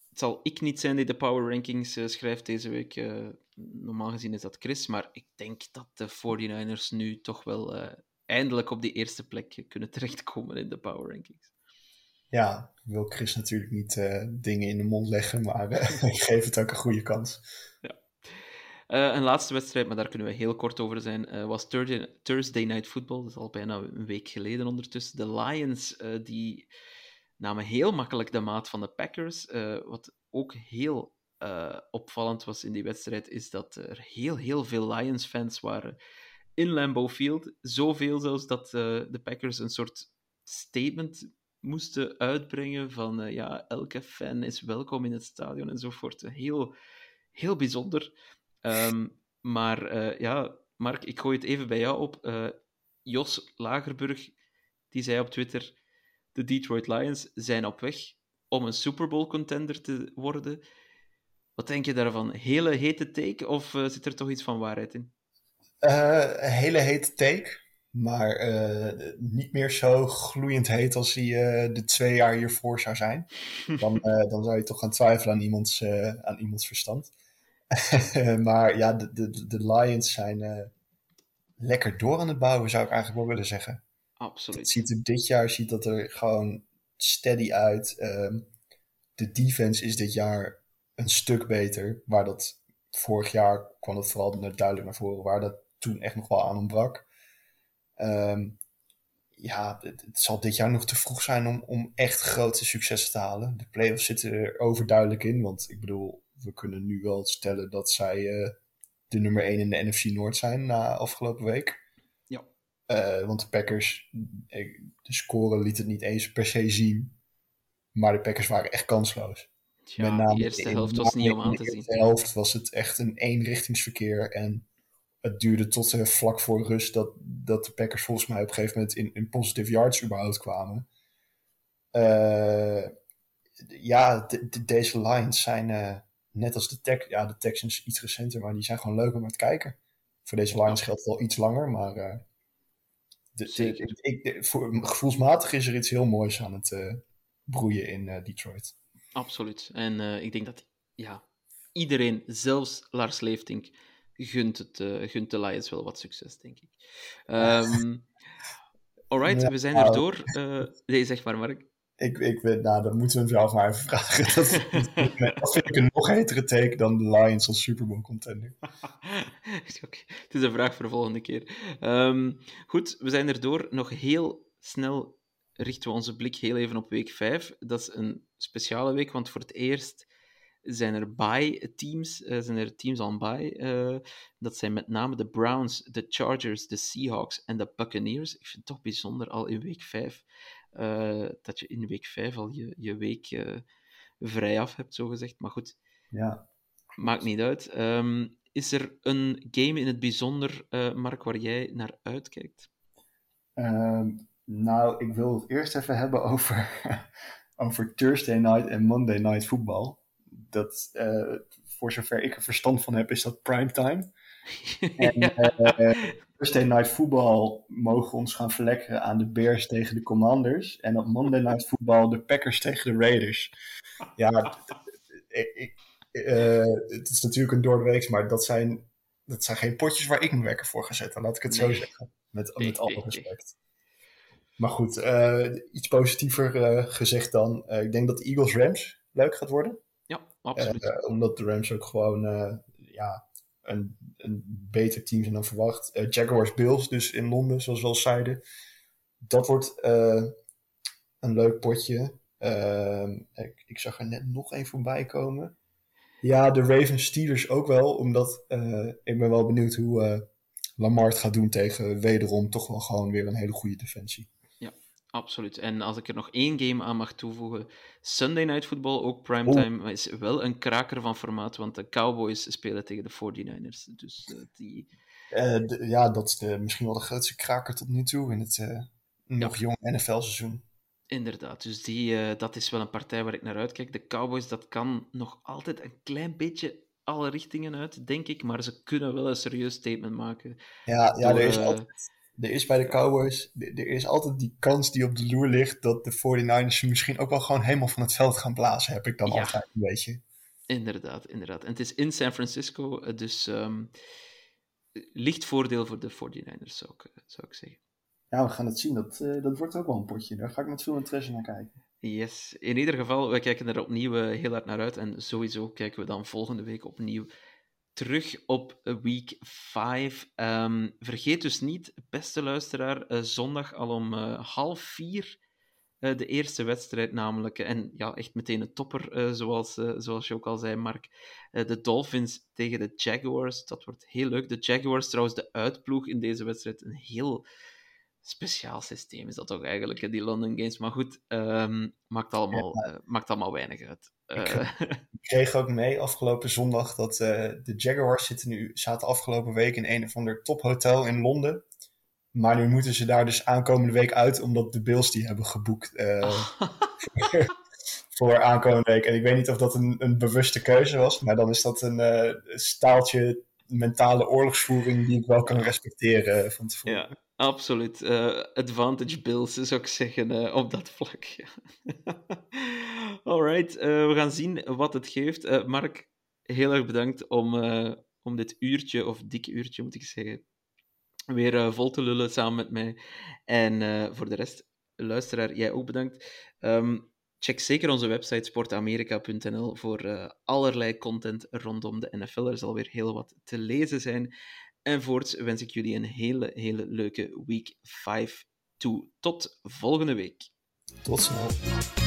het zal ik niet zijn die de power rankings schrijft deze week. normaal gezien is dat Chris. Maar ik denk dat de 49ers nu toch wel eindelijk op die eerste plek kunnen terechtkomen in de power rankings.
Ja, ik wil Chris natuurlijk niet dingen in de mond leggen, maar ik geef het ook een goede kans.
Ja. Uh, een laatste wedstrijd, maar daar kunnen we heel kort over zijn, uh, was Thursday, Night Football. Dat is al bijna een week geleden ondertussen. De Lions die namen heel makkelijk de maat van de Packers. wat ook heel opvallend was in die wedstrijd, is dat er heel, heel veel Lions-fans waren in Lambeau Field. Zoveel zelfs dat de Packers een soort statement moesten uitbrengen van ja, elke fan is welkom in het stadion enzovoort. Heel heel bijzonder. Um, maar uh, ja, Mark, ik gooi het even bij jou op. Uh, Jos Lagerburg, die zei op Twitter: De Detroit Lions zijn op weg om een Super Bowl contender te worden. Wat denk je daarvan? Hele hete take of zit er toch iets van waarheid in?
een hele hete take, maar niet meer zo gloeiend heet als hij de twee jaar hiervoor zou zijn. Dan, dan zou je toch gaan twijfelen aan iemands, aan iemands verstand. maar ja, de, de, de Lions zijn lekker door aan het bouwen, zou ik eigenlijk wel willen zeggen.
Absoluut.
Het ziet er dit jaar ziet dat er gewoon steady uit. Um, de defense is dit jaar een stuk beter. Waar dat vorig jaar kwam het vooral duidelijk naar voren. Waar dat toen echt nog wel aan ontbrak. Um, ja, het, het, zal dit jaar nog te vroeg zijn om, om echt grote successen te halen. De playoffs zitten er overduidelijk in. Want ik bedoel, we kunnen nu wel stellen dat zij uh, de nummer 1 in de NFC Noord zijn na afgelopen week.
Ja.
Uh, want de Packers, de score liet het niet eens per se zien. Maar de Packers waren echt kansloos.
Ja, de eerste helft was niet om aan te zien.
De helft was het echt een eenrichtingsverkeer. En het duurde tot uh, vlak voor rust dat, dat de Packers volgens mij op een gegeven moment in, in positive yards überhaupt kwamen. Uh, ja, de, de, deze lines zijn uh, net als de, tech, ja, de Texans iets recenter, maar die zijn gewoon leuk om naar te kijken. Voor deze lines geldt het wel iets langer, maar de, de, ik, voor, gevoelsmatig is er iets heel moois aan het broeien in Detroit.
Absoluut. En ik denk dat ja, iedereen, zelfs Lars Leeftink, gunt, het, uh, gunt de Lions wel wat succes, denk ik. Um, alright, ja, we zijn er door. Uh, nee, zeg maar, Mark.
Ik, ik weet, nou, dan moeten we hem zelf maar even vragen. Dat, dat vind ik een nog hetere take dan de Lions als Super Bowl contender.
okay. Het is een vraag voor de volgende keer. Um, goed, we zijn er door. Nog heel snel richten we onze blik heel even op week 5. Dat is een speciale week, want voor het eerst zijn er bye-teams, uh, zijn er teams aan bye. Uh, dat zijn met name de Browns, de Chargers, de Seahawks en de Buccaneers. Ik vind het toch bijzonder al in week 5 uh, dat je in week 5 al je, je week vrij af hebt, zogezegd. Maar goed,
ja.
maakt niet uit. Um, is er een game in het bijzonder, Mark, waar jij naar uitkijkt?
Um, nou, ik wil het eerst even hebben over, over Thursday night en Monday night voetbal dat, uh, voor zover ik er verstand van heb, is dat primetime. en uh, Thursday Night Football mogen ons gaan verlekkeren aan de Bears tegen de Commanders. En op Monday Night Football de Packers tegen de Raiders. Ja, ik, uh, het is natuurlijk een doordeweeks, maar dat zijn, dat zijn geen potjes waar ik mijn wekker voor ga zetten. Laat ik het zo zeggen. Met, met alle respect. Maar goed, uh, iets positiever uh, gezegd dan. ik denk dat de Eagles Rams leuk gaat worden.
Absoluut.
Uh, omdat de Rams ook gewoon uh, ja, een, een beter team zijn dan verwacht. Jaguars Bills dus in Londen, zoals we al zeiden. Dat wordt een leuk potje. Ehm, ik, ik, zag er net nog één voorbij komen. Ja, de Ravens Steelers ook wel. Omdat ik ben wel benieuwd hoe Lamar gaat doen tegen wederom toch wel gewoon weer een hele goede defensie.
Absoluut. En als ik er nog één game aan mag toevoegen, Sunday Night Football, ook primetime, oh. is wel een kraker van formaat, want de Cowboys spelen tegen de 49ers. Dus uh, die...
Uh, ja, dat is de, misschien wel de grootste kraker tot nu toe in het uh, nog ja. jong NFL-seizoen.
Inderdaad, dus die, dat is wel een partij waar ik naar uitkijk. De Cowboys, dat kan nog altijd een klein beetje alle richtingen uit, denk ik, maar ze kunnen wel een serieus statement maken.
Ja, ja door, er is altijd er is bij de Cowboys, er is altijd die kans die op de loer ligt dat de 49ers misschien ook wel gewoon helemaal van het veld gaan blazen, heb ik dan ja. altijd een beetje.
Inderdaad, inderdaad. En het is in San Francisco, eh, dus um, licht voordeel voor de 49ers, zou ik, eh, zou ik zeggen.
Ja, we gaan het zien. Dat, uh, dat wordt ook wel een potje. Daar ga ik met veel interesse naar kijken.
Yes. In ieder geval, we kijken er opnieuw heel hard naar uit. En sowieso kijken we dan volgende week opnieuw terug op week 5. Um, ehm, vergeet dus niet, beste luisteraar, uh, zondag al om uh, half vier uh, de eerste wedstrijd namelijk. En ja, echt meteen een topper, zoals, zoals je ook al zei, Mark. de Dolphins tegen de Jaguars, dat wordt heel leuk. De Jaguars trouwens de uitploeg in deze wedstrijd. Een heel speciaal systeem is dat toch eigenlijk, die London Games. Maar goed, um, maakt, allemaal, maakt allemaal weinig uit.
Ik kreeg ook mee afgelopen zondag dat uh, de Jaguars zitten nu, zaten afgelopen week in een of ander tophotel in Londen. Maar nu moeten ze daar dus aankomende week uit, omdat de Bills die hebben geboekt uh, voor, voor aankomende week. En ik weet niet of dat een, een bewuste keuze was, maar dan is dat een staaltje mentale oorlogsvoering die ik wel kan respecteren van tevoren.
Ja, absoluut. advantage Bills zou ik zeggen op dat vlak. Alright, uh, we gaan zien wat het geeft. Mark, heel erg bedankt om, om dit uurtje, of dik uurtje moet ik zeggen, weer vol te lullen samen met mij. En voor de rest, luisteraar, jij ook bedankt. Um, check zeker onze website sportamerika.nl voor allerlei content rondom de NFL. Er zal weer heel wat te lezen zijn. En voorts wens ik jullie een hele, hele leuke week 5 toe. Tot volgende week.
Tot snel.